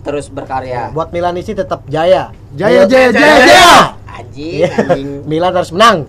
terus berkarya. Buat Milanisi tetap jaya. Jaya jaya jaya jaya. Anjing, anjing. Milan harus menang.